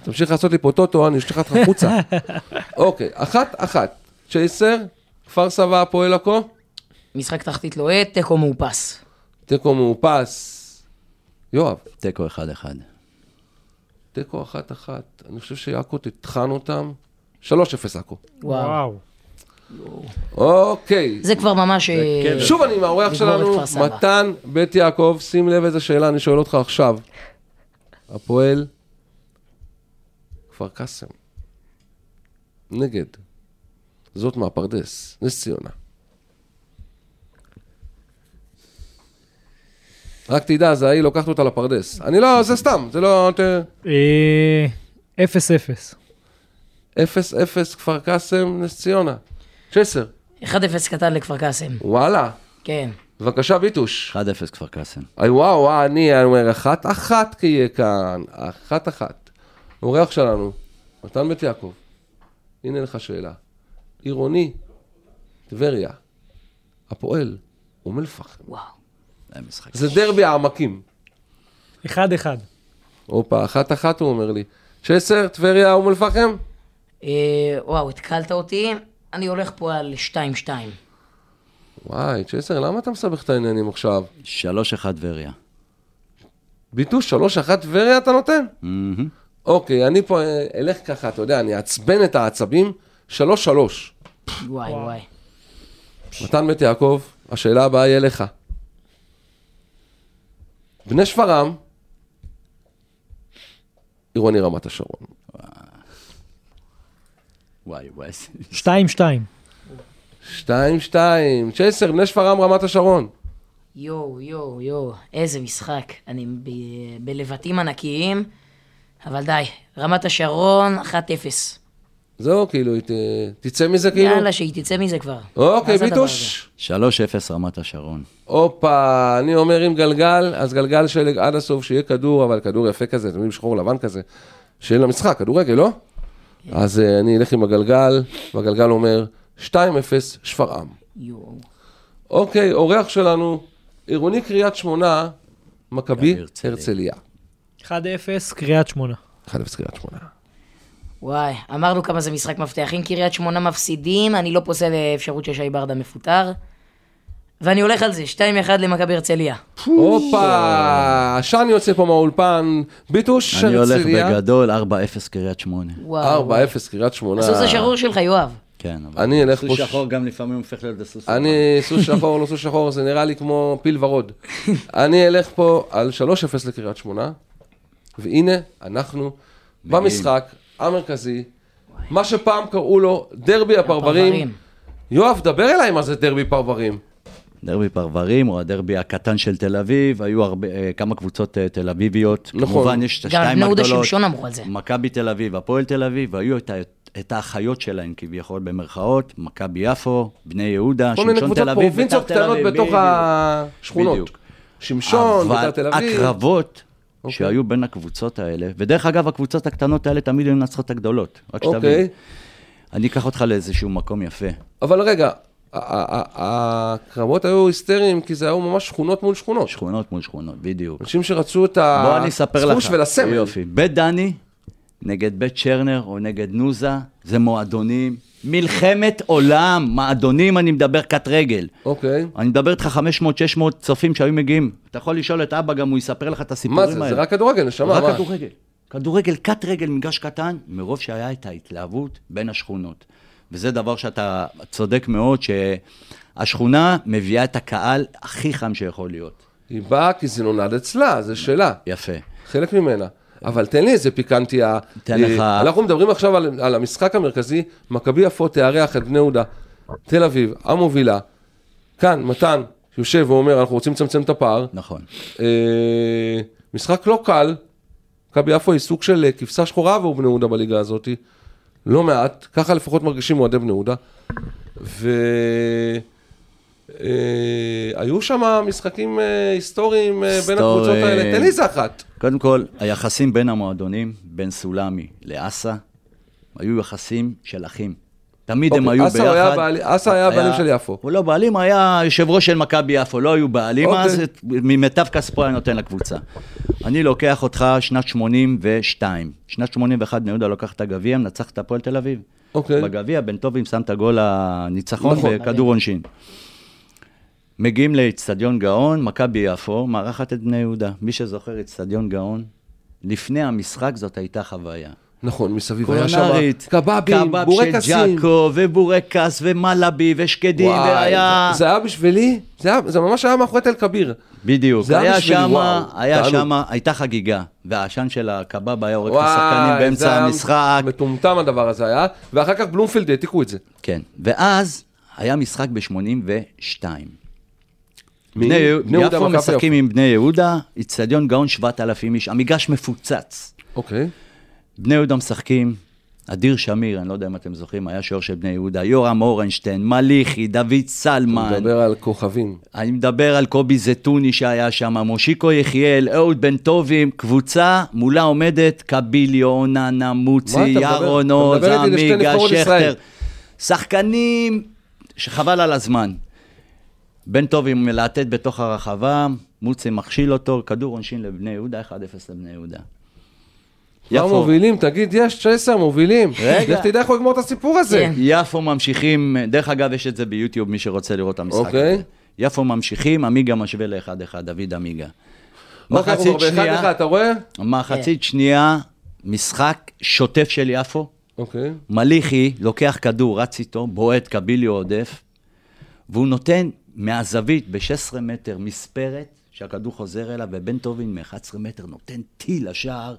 תמשיך לעשות לי פה טוטו, אני אשלח אותך החוצה. <laughs> אוקיי, אחת, אחת. צ'ייסר, כפר סבא, הפועל עכו, משחק תחתית לוהט, תיקו מאופס. תיקו מאופס. יואב, תיקו 1-1. תיקו אחת, אחת. אני חושב שיעקו תטחן אותם. 3-0 עכו. וואו. אוקיי. זה כבר ממש... אה. שוב אני עם האורח שלנו. מתן בית יעקב, שים לב איזה שאלה אני שואל אותך עכשיו. הפועל כפר קאסם. נגד. זאת מהפרדס, נס ציונה. רק תדע, זה ההיא לוקחת אותה לפרדס. אני לא, זה סתם, זה לא... אה, אפס אפס. 0-0 כפר קאסם, נס ציונה. צ'סר. 1-0 קטן לכפר קאסם. וואלה. כן. בבקשה, ביטוש. 1-0 כפר קאסם. אי וואו, וואו, אני אומר, אחת אחת כי יהיה כאן, אחת אחת. אורח שלנו, מתן בית יעקב, הנה לך שאלה. עירוני, טבריה, הפועל, אום אל-פחם. וואו. זה משחק. זה דרבי העמקים. אחד אחד. הופה, אחת אחת הוא אומר לי. צ'סר, טבריה, אום אל-פחם? אה, וואו, התקלת אותי. אני הולך פה על 2-2. וואי, צ'סר, למה אתה מסבך את העניינים עכשיו? 3-1 טבריה. ביטוש, שלוש אחת טבריה אתה נותן? אוקיי, אני פה אה, אלך ככה, אתה יודע, אני אעצבן את העצבים. שלוש שלוש. וואי, וואי. מתן בית יעקב, השאלה הבאה היא אליך. בני שפרעם, עירוני רמת השרון. וואי, וואי. שתיים שתיים. שתיים, שתיים, צ'ייסר, בני שפרעם, רמת השרון. יואו, יואו, יואו, איזה משחק. אני ב- בלבטים ענקיים, אבל די. רמת השרון, 1-0. זהו, כאילו, ת, תצא מזה כאילו. יאללה, שהיא תצא מזה כבר. אוקיי, ביטוש. 3-0 רמת השרון. הופה, אני אומר עם גלגל, אז גלגל שלג עד הסוף, שיהיה כדור, אבל כדור יפה כזה, אתם יודעים, שחור לבן כזה, שיהיה למשחק, כדורגל, לא? אז אה, אני אלך עם הגלגל, והגלגל אומר 2-0 שפרעם. אוקיי, אורח שלנו, עירוני קריית שמונה, מכבי הרצליה. הרצליה. אחד אפס, קריית שמונה. 1-0 קריית שמונה. וואי, אמרנו כמה זה משחק מפתח. אם קריית שמונה מפסידים, אני לא פוסל אפשרות ששי ברדה מפוטר. ואני הולך על זה, 2-1 למכבי הרצליה. הופה, עשן יוצא פה מהאולפן, ביטוש אני הולך הרצליה. בגדול, 4-0 קריית שמונה. וואו. 4-0 קריית שמונה. הסוס השחור שלך, יואב. כן, אבל... אני אלך סוס. שחור גם לפעמים הופך להיות לסוס אני סוס שחור, לא סוס שחור, זה נראה לי כמו פיל ורוד. <laughs> אני אלך פה על 3-0 לקריית שמונה, והנה, אנחנו במשחק המרכזי, מה שפעם קראו לו דרבי הפרברים. פרברים. יואב, דבר אליי מה זה דרבי פרברים. דרבי פרברים, או הדרבי הקטן של תל אביב, היו הרבה, אה, כמה קבוצות אה, תל אביביות. נכון. כמובן, יש את גם השתיים בני יהודה הגדולות. שמשון אמרו על זה. מכבי תל אביב, הפועל תל אביב, והיו את, את האחיות שלהם כביכול במרכאות, מכבי יפו, בני יהודה, כל מיני שמשון קבוצות תל אביב, פרובינציות ביתר תל קטנות אביב, בתוך בדיוק. השכונות. בדיוק. שמשון, ביתר אבל תל אביב. הקרבות אוקיי. שהיו בין הקבוצות האלה, ודרך אגב, הקבוצות הקטנות האלה תמיד היו מנצחות את הגדולות, רק שתבין. אוקיי, אני אקח אותך לאיזשהו מקום יפה. אבל רגע, הקרבות היו היסטריים, כי זה היו ממש שכונות מול שכונות. שכונות מול שכונות, בדיוק. אנשים שרצו את. הספוש ולסמל. יופי. בית דני נגד בית צ'רנר או נגד נוזה, זה מועדונים. מלחמת עולם, מועדונים אני מדבר קט רגל. אוקיי. אני מדבר איתך 500-600 צופים שהיו מגיעים. אתה יכול לשאול את אבא, גם הוא יספר לך את הסיפורים מה האלה. זה? זה רק כדורגל, נשמה, רק מה? כדורגל. כדורגל קט רגל, מגרש קטן, מרוב שהיה את ההתלהבות בין השכונות. וזה דבר שאתה צודק מאוד, שהשכונה מביאה את הקהל הכי חם שיכול להיות. היא באה כי זה נולד אצלה, זה שלה. יפה. חלק ממנה. אבל תן לי איזה פיקנטיה. תן לך- אה, אנחנו מדברים עכשיו על, על המשחק המרכזי, מכבי יפו תארח את בני יהודה, תל אביב, המובילה. כאן, מתן, יושב ואומר, אנחנו רוצים לצמצם את הפער. נכון. אה, משחק לא קל, מכבי יפו היא סוג של אה, כבשה שחורה עבור בני יהודה בליגה הזאת, לא מעט, ככה לפחות מרגישים אוהדי בני יהודה. והיו שם משחקים אה, היסטוריים אה, בין. הקבוצות האלה, תן לי איזה אחת. קודם כל, היחסים בין המועדונים, בין סולמי לאסה, היו יחסים של אחים. תמיד הם אוקיי, היו אסה ביחד. אסה היה הבעלים של יפו. הוא לא בעלים, היה יושב ראש של מכבי יפו, לא היו בעלים אוקיי. אז, ממיטב כספו היה נותן לקבוצה. אני לוקח אותך שנת 82. שנת 81 בני יהודה לוקח את הגביע, מנצח את הפועל תל אביב. אוקיי. בגביע, בן טובים שם את הגול הניצחון נכון. בכדור עונשין. מגיעים לאצטדיון גאון, מכבי יפו, מארחת את בני יהודה. מי שזוכר אצטדיון גאון, לפני המשחק זאת הייתה חוויה. נכון, מסביב היה שם קבבים, קבב בורקסים. של ג'אקו, ובורקס, ומלאבי, ושקדים, וואי, והיה... זה- זה היה בשבילי, זה היה- זה ממש היה מאחורי תל כביר. בדיוק, זה היה היה שם, היה. שם, הייתה חגיגה, והעשן של הקבב היה הורג את השחקנים באמצע המשחק. מטומטם הדבר הזה היה, ואחר כך בלומפילד העתיקו את זה. כן, ואז היה משחק ב-82. מי? בני בני יהודה, משחקים עם בני יהודה, איצטדיון גאון 7,000 איש, המגרש מפוצץ. אוקיי. בני יהודה משחקים, אדיר שמיר, אני לא יודע אם אתם זוכרים, היה שוער של בני יהודה, יורם אורנשטיין, מליחי, דוד סלמן. מדבר על כוכבים. אני מדבר על קובי זטוני שהיה שם, מושיקו יחיאל, אהוד בן טובים, קבוצה, מולה עומדת קביליו, אוננה, מוצי, אתה? ירון אתה עוז, עמיגה. שכטר. שחקנים שחבל על הזמן. בן טובים מלהטט בתוך הרחבה, מוצי מכשיל אותו, כדור עונשין לבני יהודה, 1-0 לבני יהודה. כבר מובילים, תגיד, יש עשר מובילים. רגע. לך תדע איך הוא יגמור את הסיפור הזה. כן. יפו ממשיכים, דרך אגב, יש את זה ביוטיוב, מי שרוצה לראות את המשחק אוקיי. הזה. יפו ממשיכים, עמיגה משווה ל-1-1, דוד עמיגה. אוקיי, כבר באחד אחד, אתה רואה? מחצית שנייה, משחק שוטף של יפו. אוקיי. מליחי לוקח כדור, רץ איתו, בועט, קביליו עודף, והוא נותן מהזווית ב-16 מטר מספרת, שהכדור חוזר אליו, ובן טובין מ-11 מטר נותן טיל לשער,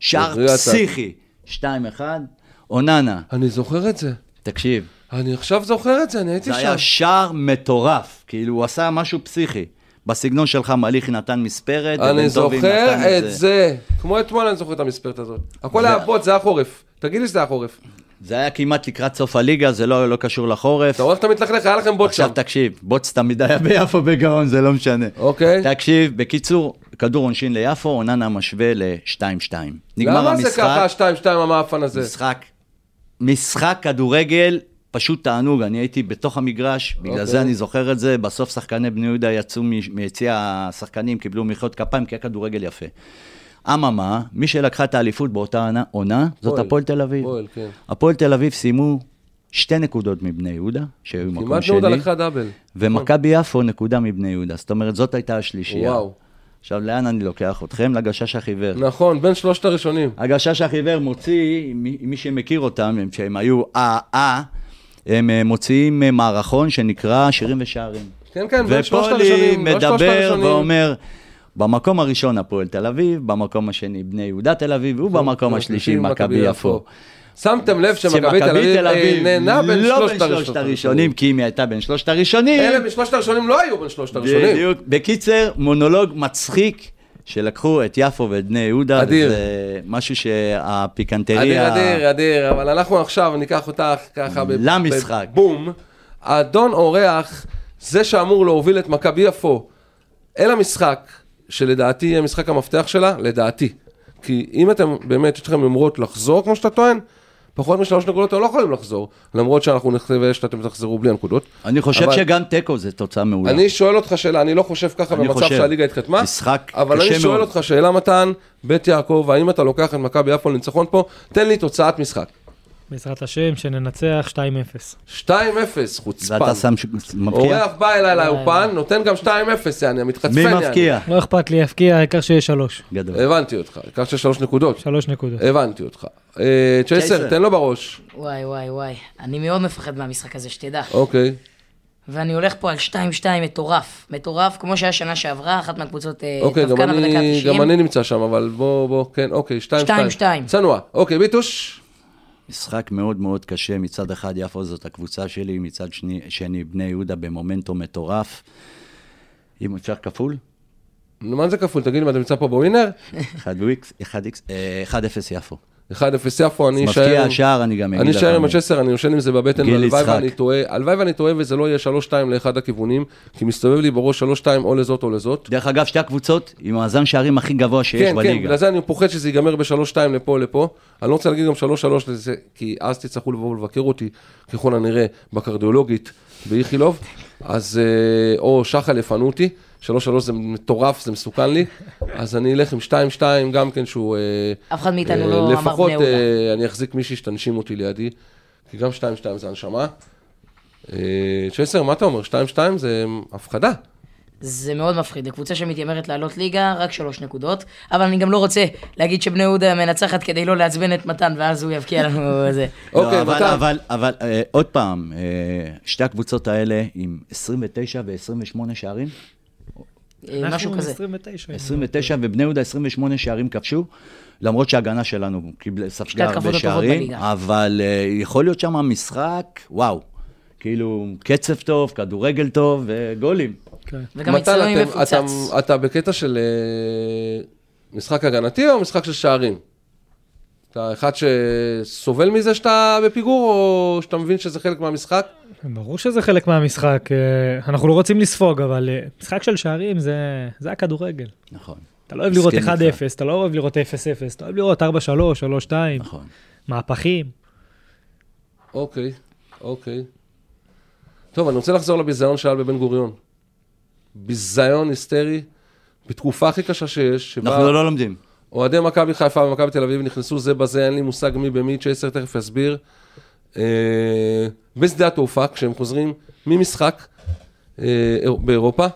שער פסיכי. 2-1, אוננה, אני זוכר את זה. תקשיב, אני עכשיו זוכר את זה, אני הייתי זה שם. היה שער מטורף, כאילו הוא עשה משהו פסיכי. בסגנון שלך מליחי נתן מספרת, אני זוכר את זה. כמו אתמול אני זוכר את המספרת הזאת. הכל היה בוט, זה היה חורף. תגיד לי שזה היה חורף. זה היה כמעט לקראת סוף הליגה, זה לא, לא קשור לחורף. אתה רואה איך אתה מתלכלך, היה לכם בוט שם. עכשיו תקשיב, בוץ תמיד היה ביפו בגאון, זה לא משנה. אוקיי. תקשיב, בקיצור, כדור עונשין ליפו, אוננה משווה ל-2-2. נגמר למה זה ככה, המשחק, השתיים, שתיים המאפן הזה? משחק, משחק כדורגל, פשוט תענוג, אני הייתי בתוך המגרש, בגלל אוקיי. זה אני זוכר את זה, בסוף שחקני בני יהודה יצאו מיציע השחקנים, קיבלו מחיאות כפיים, כי היה כדורגל יפה. אממה, מי שלקחה את האליפות באותה עונה- זאת הפועל. תל אביב. הפועל, כן. הפועל תל אביב סיימו שתי נקודות מבני יהודה, שהיו במקום כמעט שני. נעודה לקחה דאבל. ומכבי יפו נקודה מבני יהודה. זאת אומרת, זאת הייתה השלישייה. וואו. עכשיו, לאן אני לוקח אתכם? לגשש החיוור. נכון, בין שלושת הראשונים. הגשש החיוור מוציא, מי, מי שמכיר אותם, הם, שהם היו אה-אה, הם אה, מוציאים אה, מערכון שנקרא שירים ושערים. כן, כן, בין שלושת ופולי הראשונים. שלושת מדבר. ואומר, במקום הראשון הפועל תל אביב, במקום השני בני יהודה תל אביב, ובמקום השלישי מכבי יפו. שמתם לב שמכבי תל אביב אה, נהנה בין לא שלושת הראשונים. כי אם היא הייתה בין שלושת הראשונים, אלה משלושת הראשונים לא היו בין שלושת הראשונים. בדיוק. בקיצר, מונולוג מצחיק, שלקחו את יפו ואת בני יהודה. אדיר. זה משהו שהפיקנטריה... אדיר, אדיר, אדיר, אבל אנחנו עכשיו ניקח אותך ככה למשחק. בבום. האדון אורח, זה שאמור להוביל את מכבי יפו אל המשחק, שלדעתי יהיה משחק המפתח שלה, לדעתי. כי אם אתם באמת, יש לכם יומרות לחזור, כמו שאתה טוען, פחות משלוש נקודות אתם לא יכולים לחזור, למרות שאנחנו נחווה שאתם תחזרו בלי הנקודות. אני חושב אבל- שגם תיקו זה תוצאה מעולה. אני שואל אותך שאלה, אני לא חושב ככה במצב חושב. שהליגה התחתמה, משחק אבל אני שואל מאוד. אותך שאלה מתן, בית יעקב, האם אתה לוקח את מכבי יפו לניצחון פה? תן לי תוצאת משחק. בעזרת השם, שננצח 2-0. 2-0, חוצפן. ואתה שם ש- מבקיע? אורח בא אליי לאופן, נותן גם 2-0, יעני, מתחצפן. מי. מבקיע? לא אכפת לי, יפקיע, העיקר שיהיה שלוש. גדול. הבנתי אותך, העיקר שיש שלוש נקודות. שלוש נקודות. הבנתי אותך. אה, צ'ייסר. תן לו בראש. וואי, וואי, וואי. אני מאוד מפחד מהמשחק הזה, שתדע. אוקיי. ואני הולך פה על 2-2 מטורף. מטורף, כמו שהיה שנה שעברה, אחת מהקבוצות אה, אוקיי, גם דווקא בדקה אני, ה-90. גם אני נמצא שם, אבל בוא, בוא, כן, אוקיי, 2-2. 2-2. צנוע. אוקיי, ביטוש. משחק מאוד מאוד קשה, מצד אחד יפו זאת הקבוצה שלי, מצד שני, שני בני יהודה במומנטום מטורף. אם אפשר כפול? מה זה כפול? תגיד לי, מה, אתה נמצא פה בווינר? 1x, 1-0 יפו. 1-0 יפו, אני אשאר... מבקיע עם- השער, אני גם אגיד אני לך. אשאר עם. הצ'סר, אני יושן עם זה בבטן, והלוואי. ואני טועה, הלוואי ואני טועה וזה לא יהיה 3-2 לאחד הכיוונים, כי מסתובב לי בראש 3-2 או לזאת או לזאת. דרך אגב, שתי הקבוצות עם מאזן שערים הכי גבוה שיש כן, כן, בליגה. בגלל זה אני פוחד שזה ייגמר ב-3-2 לפה לפה. אני לא רוצה להגיד גם 3-3 לזה, כי אז תצטרכו לבוא ולבקר אותי, ככל הנראה, בקרדיולוגית באיכילוב, אז, אה, או שחל יפנו אותי, 3-3 זה מטורף, זה מסוכן לי, אז אני אלך עם 2-2 גם כן שהוא... אה, אף אחד מאיתנו אה, לא אמר לפחות בני יהודה. אה, אני אחזיק מישהי שתנשים אותי לידי, כי גם 2-2 זה הנשמה. צ'סר, מה אתה אומר? 2-2 זה הפחדה. זה מאוד מפחיד, לקבוצה שמתיימרת לעלות ליגה, רק שלוש נקודות, אבל אני גם לא רוצה להגיד שבני יהודה מנצחת כדי לא לעצבן את מתן, ואז הוא יבקיע לנו <laughs> איזה... אוקיי, לא, אבל, מתן. אבל, אבל אה, עוד פעם, אה, שתי הקבוצות האלה עם 29 ו-28 שערים, אה, משהו אנחנו כזה. 29. 29 ובני יהודה 28 שערים כבשו, למרות שההגנה שלנו קיבלה- ספגה הרבה שערים. אבל אה, יכול להיות שם משחק, וואו, כאילו קצב טוב, כדורגל טוב וגולים. כן. וגם אתם- מפוצץ. אתה- אתה בקטע של אה, משחק הגנתי או משחק של שערים? אתה אחד שסובל מזה שאתה בפיגור, או שאתה מבין שזה חלק מהמשחק? ברור שזה חלק מהמשחק, אה, אנחנו לא רוצים לספוג, אבל אה, משחק של שערים זה זה הכדורגל. נכון, אתה לא אוהב לראות מסכים 1-0, איתך. אתה לא אוהב לראות 0-0, אתה אוהב לראות 4-3, 3-2, נכון. מהפכים. אוקיי, אוקיי. טוב, אני רוצה לחזור לביזיון שהיה בבן גוריון. ביזיון היסטרי, בתקופה הכי קשה שיש, שבה אנחנו לא לומדים. אוהדי מכבי חיפה ומכבי תל אביב נכנסו זה בזה, אין לי מושג מי במי, צ'ייסר תכף יסביר. אה, בשדה התעופה, כשהם חוזרים ממשחק אה, באירופה,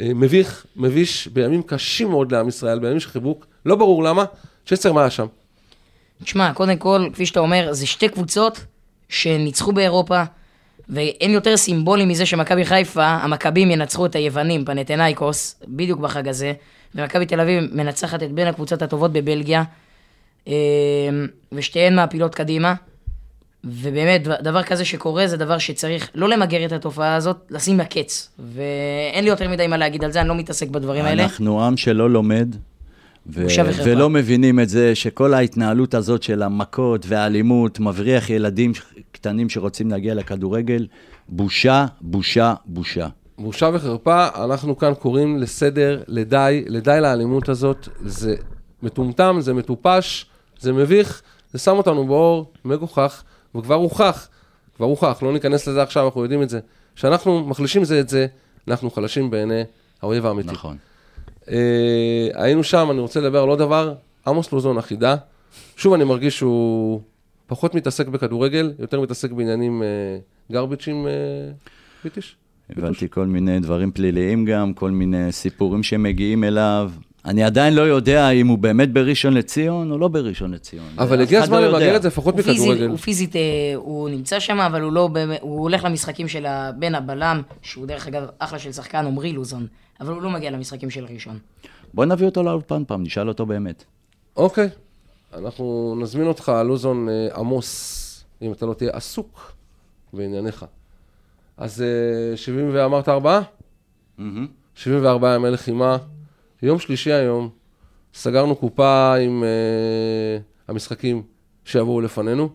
אה, מביך, מביש, בימים קשים מאוד לעם ישראל, בימים של חיבוק, לא ברור למה. צ'ייסר, מה היה שם? תשמע, קודם כל, כפי שאתה אומר, זה שתי קבוצות שניצחו באירופה, ואין יותר סימבולי מזה שמכבי חיפה, המכבים ינצחו את היוונים, פנתנאיקוס, בדיוק בחג הזה, ומכבי תל אביב מנצחת את בין הקבוצות הטובות בבלגיה, אה, ושתיהן מעפילות קדימה. ובאמת, דבר כזה שקורה זה דבר שצריך לא למגר את התופעה הזאת, לשים לה קץ. ואין לי יותר מדי מה להגיד על זה, אני לא מתעסק בדברים האלה. אנחנו עם שלא לומד, ו-. ולא מבינים את זה שכל ההתנהלות הזאת של המכות והאלימות מבריח ילדים קטנים שרוצים להגיע לכדורגל, בושה, בושה, בושה. בושה וחרפה, אנחנו כאן קוראים לסדר, לדי, לדי לאלימות הזאת. זה מטומטם, זה מטופש, זה מביך, זה שם אותנו באור מגוחך, וכבר הוכח, כבר הוכח, לא ניכנס לזה עכשיו, אנחנו יודעים את זה. כשאנחנו מחלישים זה את זה, אנחנו חלשים בעיני האויב האמיתי. נכון. אה, היינו שם, אני רוצה לדבר על עוד דבר, עמוס לוזון אחידה. שוב, אני מרגיש שהוא פחות מתעסק בכדורגל, יותר מתעסק בעניינים אה, גרביצ'ים, אה, ביטיש? הבנתי כל מיני דברים פליליים גם, כל מיני סיפורים שמגיעים אליו. אני עדיין לא יודע אם הוא באמת בראשון לציון או לא בראשון לציון. אבל הגיע הזמן לא למגר. את זה לפחות מכדורגל. הוא פיזית, אה, הוא נמצא שם, אבל הוא לא באמת, הוא הולך למשחקים של הבן הבלם, שהוא דרך אגב אחלה של שחקן, עמרי לוזון, אבל הוא לא מגיע למשחקים של ראשון. בוא נביא אותו לאולפן פעם, נשאל אותו באמת. אוקיי, אנחנו נזמין אותך, לוזון אה, עמוס, אם אתה לא תהיה עסוק בענייניך. אז אה, 70 ואמרת ארבעה? 74 ימי לחימה. יום שלישי היום, סגרנו קופה עם uh, המשחקים שיבואו לפנינו.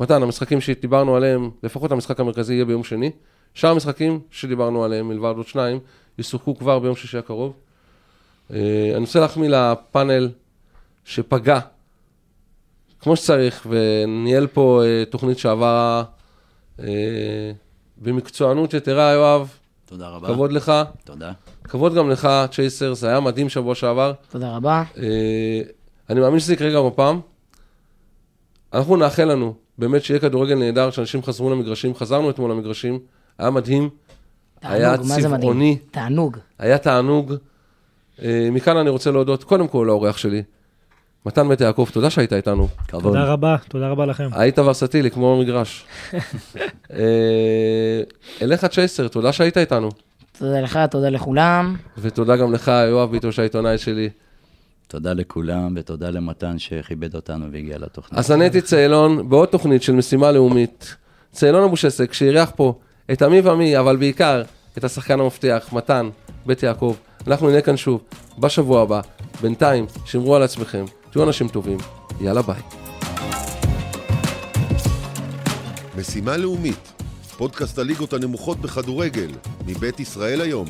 מתן, המשחקים שדיברנו עליהם, לפחות המשחק המרכזי יהיה ביום שני. שאר המשחקים שדיברנו עליהם, מלבד עוד שניים, ישוחקו כבר ביום שישי הקרוב. Uh, אני רוצה להחמיא לפאנל שפגע כמו שצריך, וניהל פה uh, תוכנית שעברה uh, במקצוענות יתרה, יואב. תודה רבה. כבוד לך. תודה. כבוד גם לך, צ'ייסר, זה היה מדהים שבוע שעבר. תודה רבה. אה, אני מאמין שזה יקרה גם הפעם. אנחנו נאחל לנו באמת שיהיה כדורגל נהדר, שאנשים חזרו למגרשים, חזרנו אתמול למגרשים, היה מדהים, היה תענוג, זה מדהים? צבעוני, תענוג. היה תענוג. אה, מכאן אני רוצה להודות קודם כל לאורח שלי, מתן בית יעקב, תודה שהיית איתנו. כבוד. תודה רבה, תודה רבה לכם. היית ורסטילי כמו במגרש. <laughs> אה, אליך צ'ייסר, תודה שהיית איתנו. תודה לך, תודה לכולם. ותודה גם לך, יואב ביטוש, העיתונאי שלי. תודה לכולם, ותודה למתן שכיבד אותנו והגיע לתוכנית. אז אני הייתי צאלון בעוד תוכנית של משימה לאומית. צאלון אבושסק, שאירח פה את עמי ומי, אבל בעיקר את השחקן המפתח, מתן, בית יעקב. אנחנו נהיה כאן שוב בשבוע הבא. בינתיים, שמרו על עצמכם, תהיו אנשים טובים, יאללה ביי. משימה לאומית, פודקאסט הליגות הנמוכות בכדורגל, מבית ישראל היום.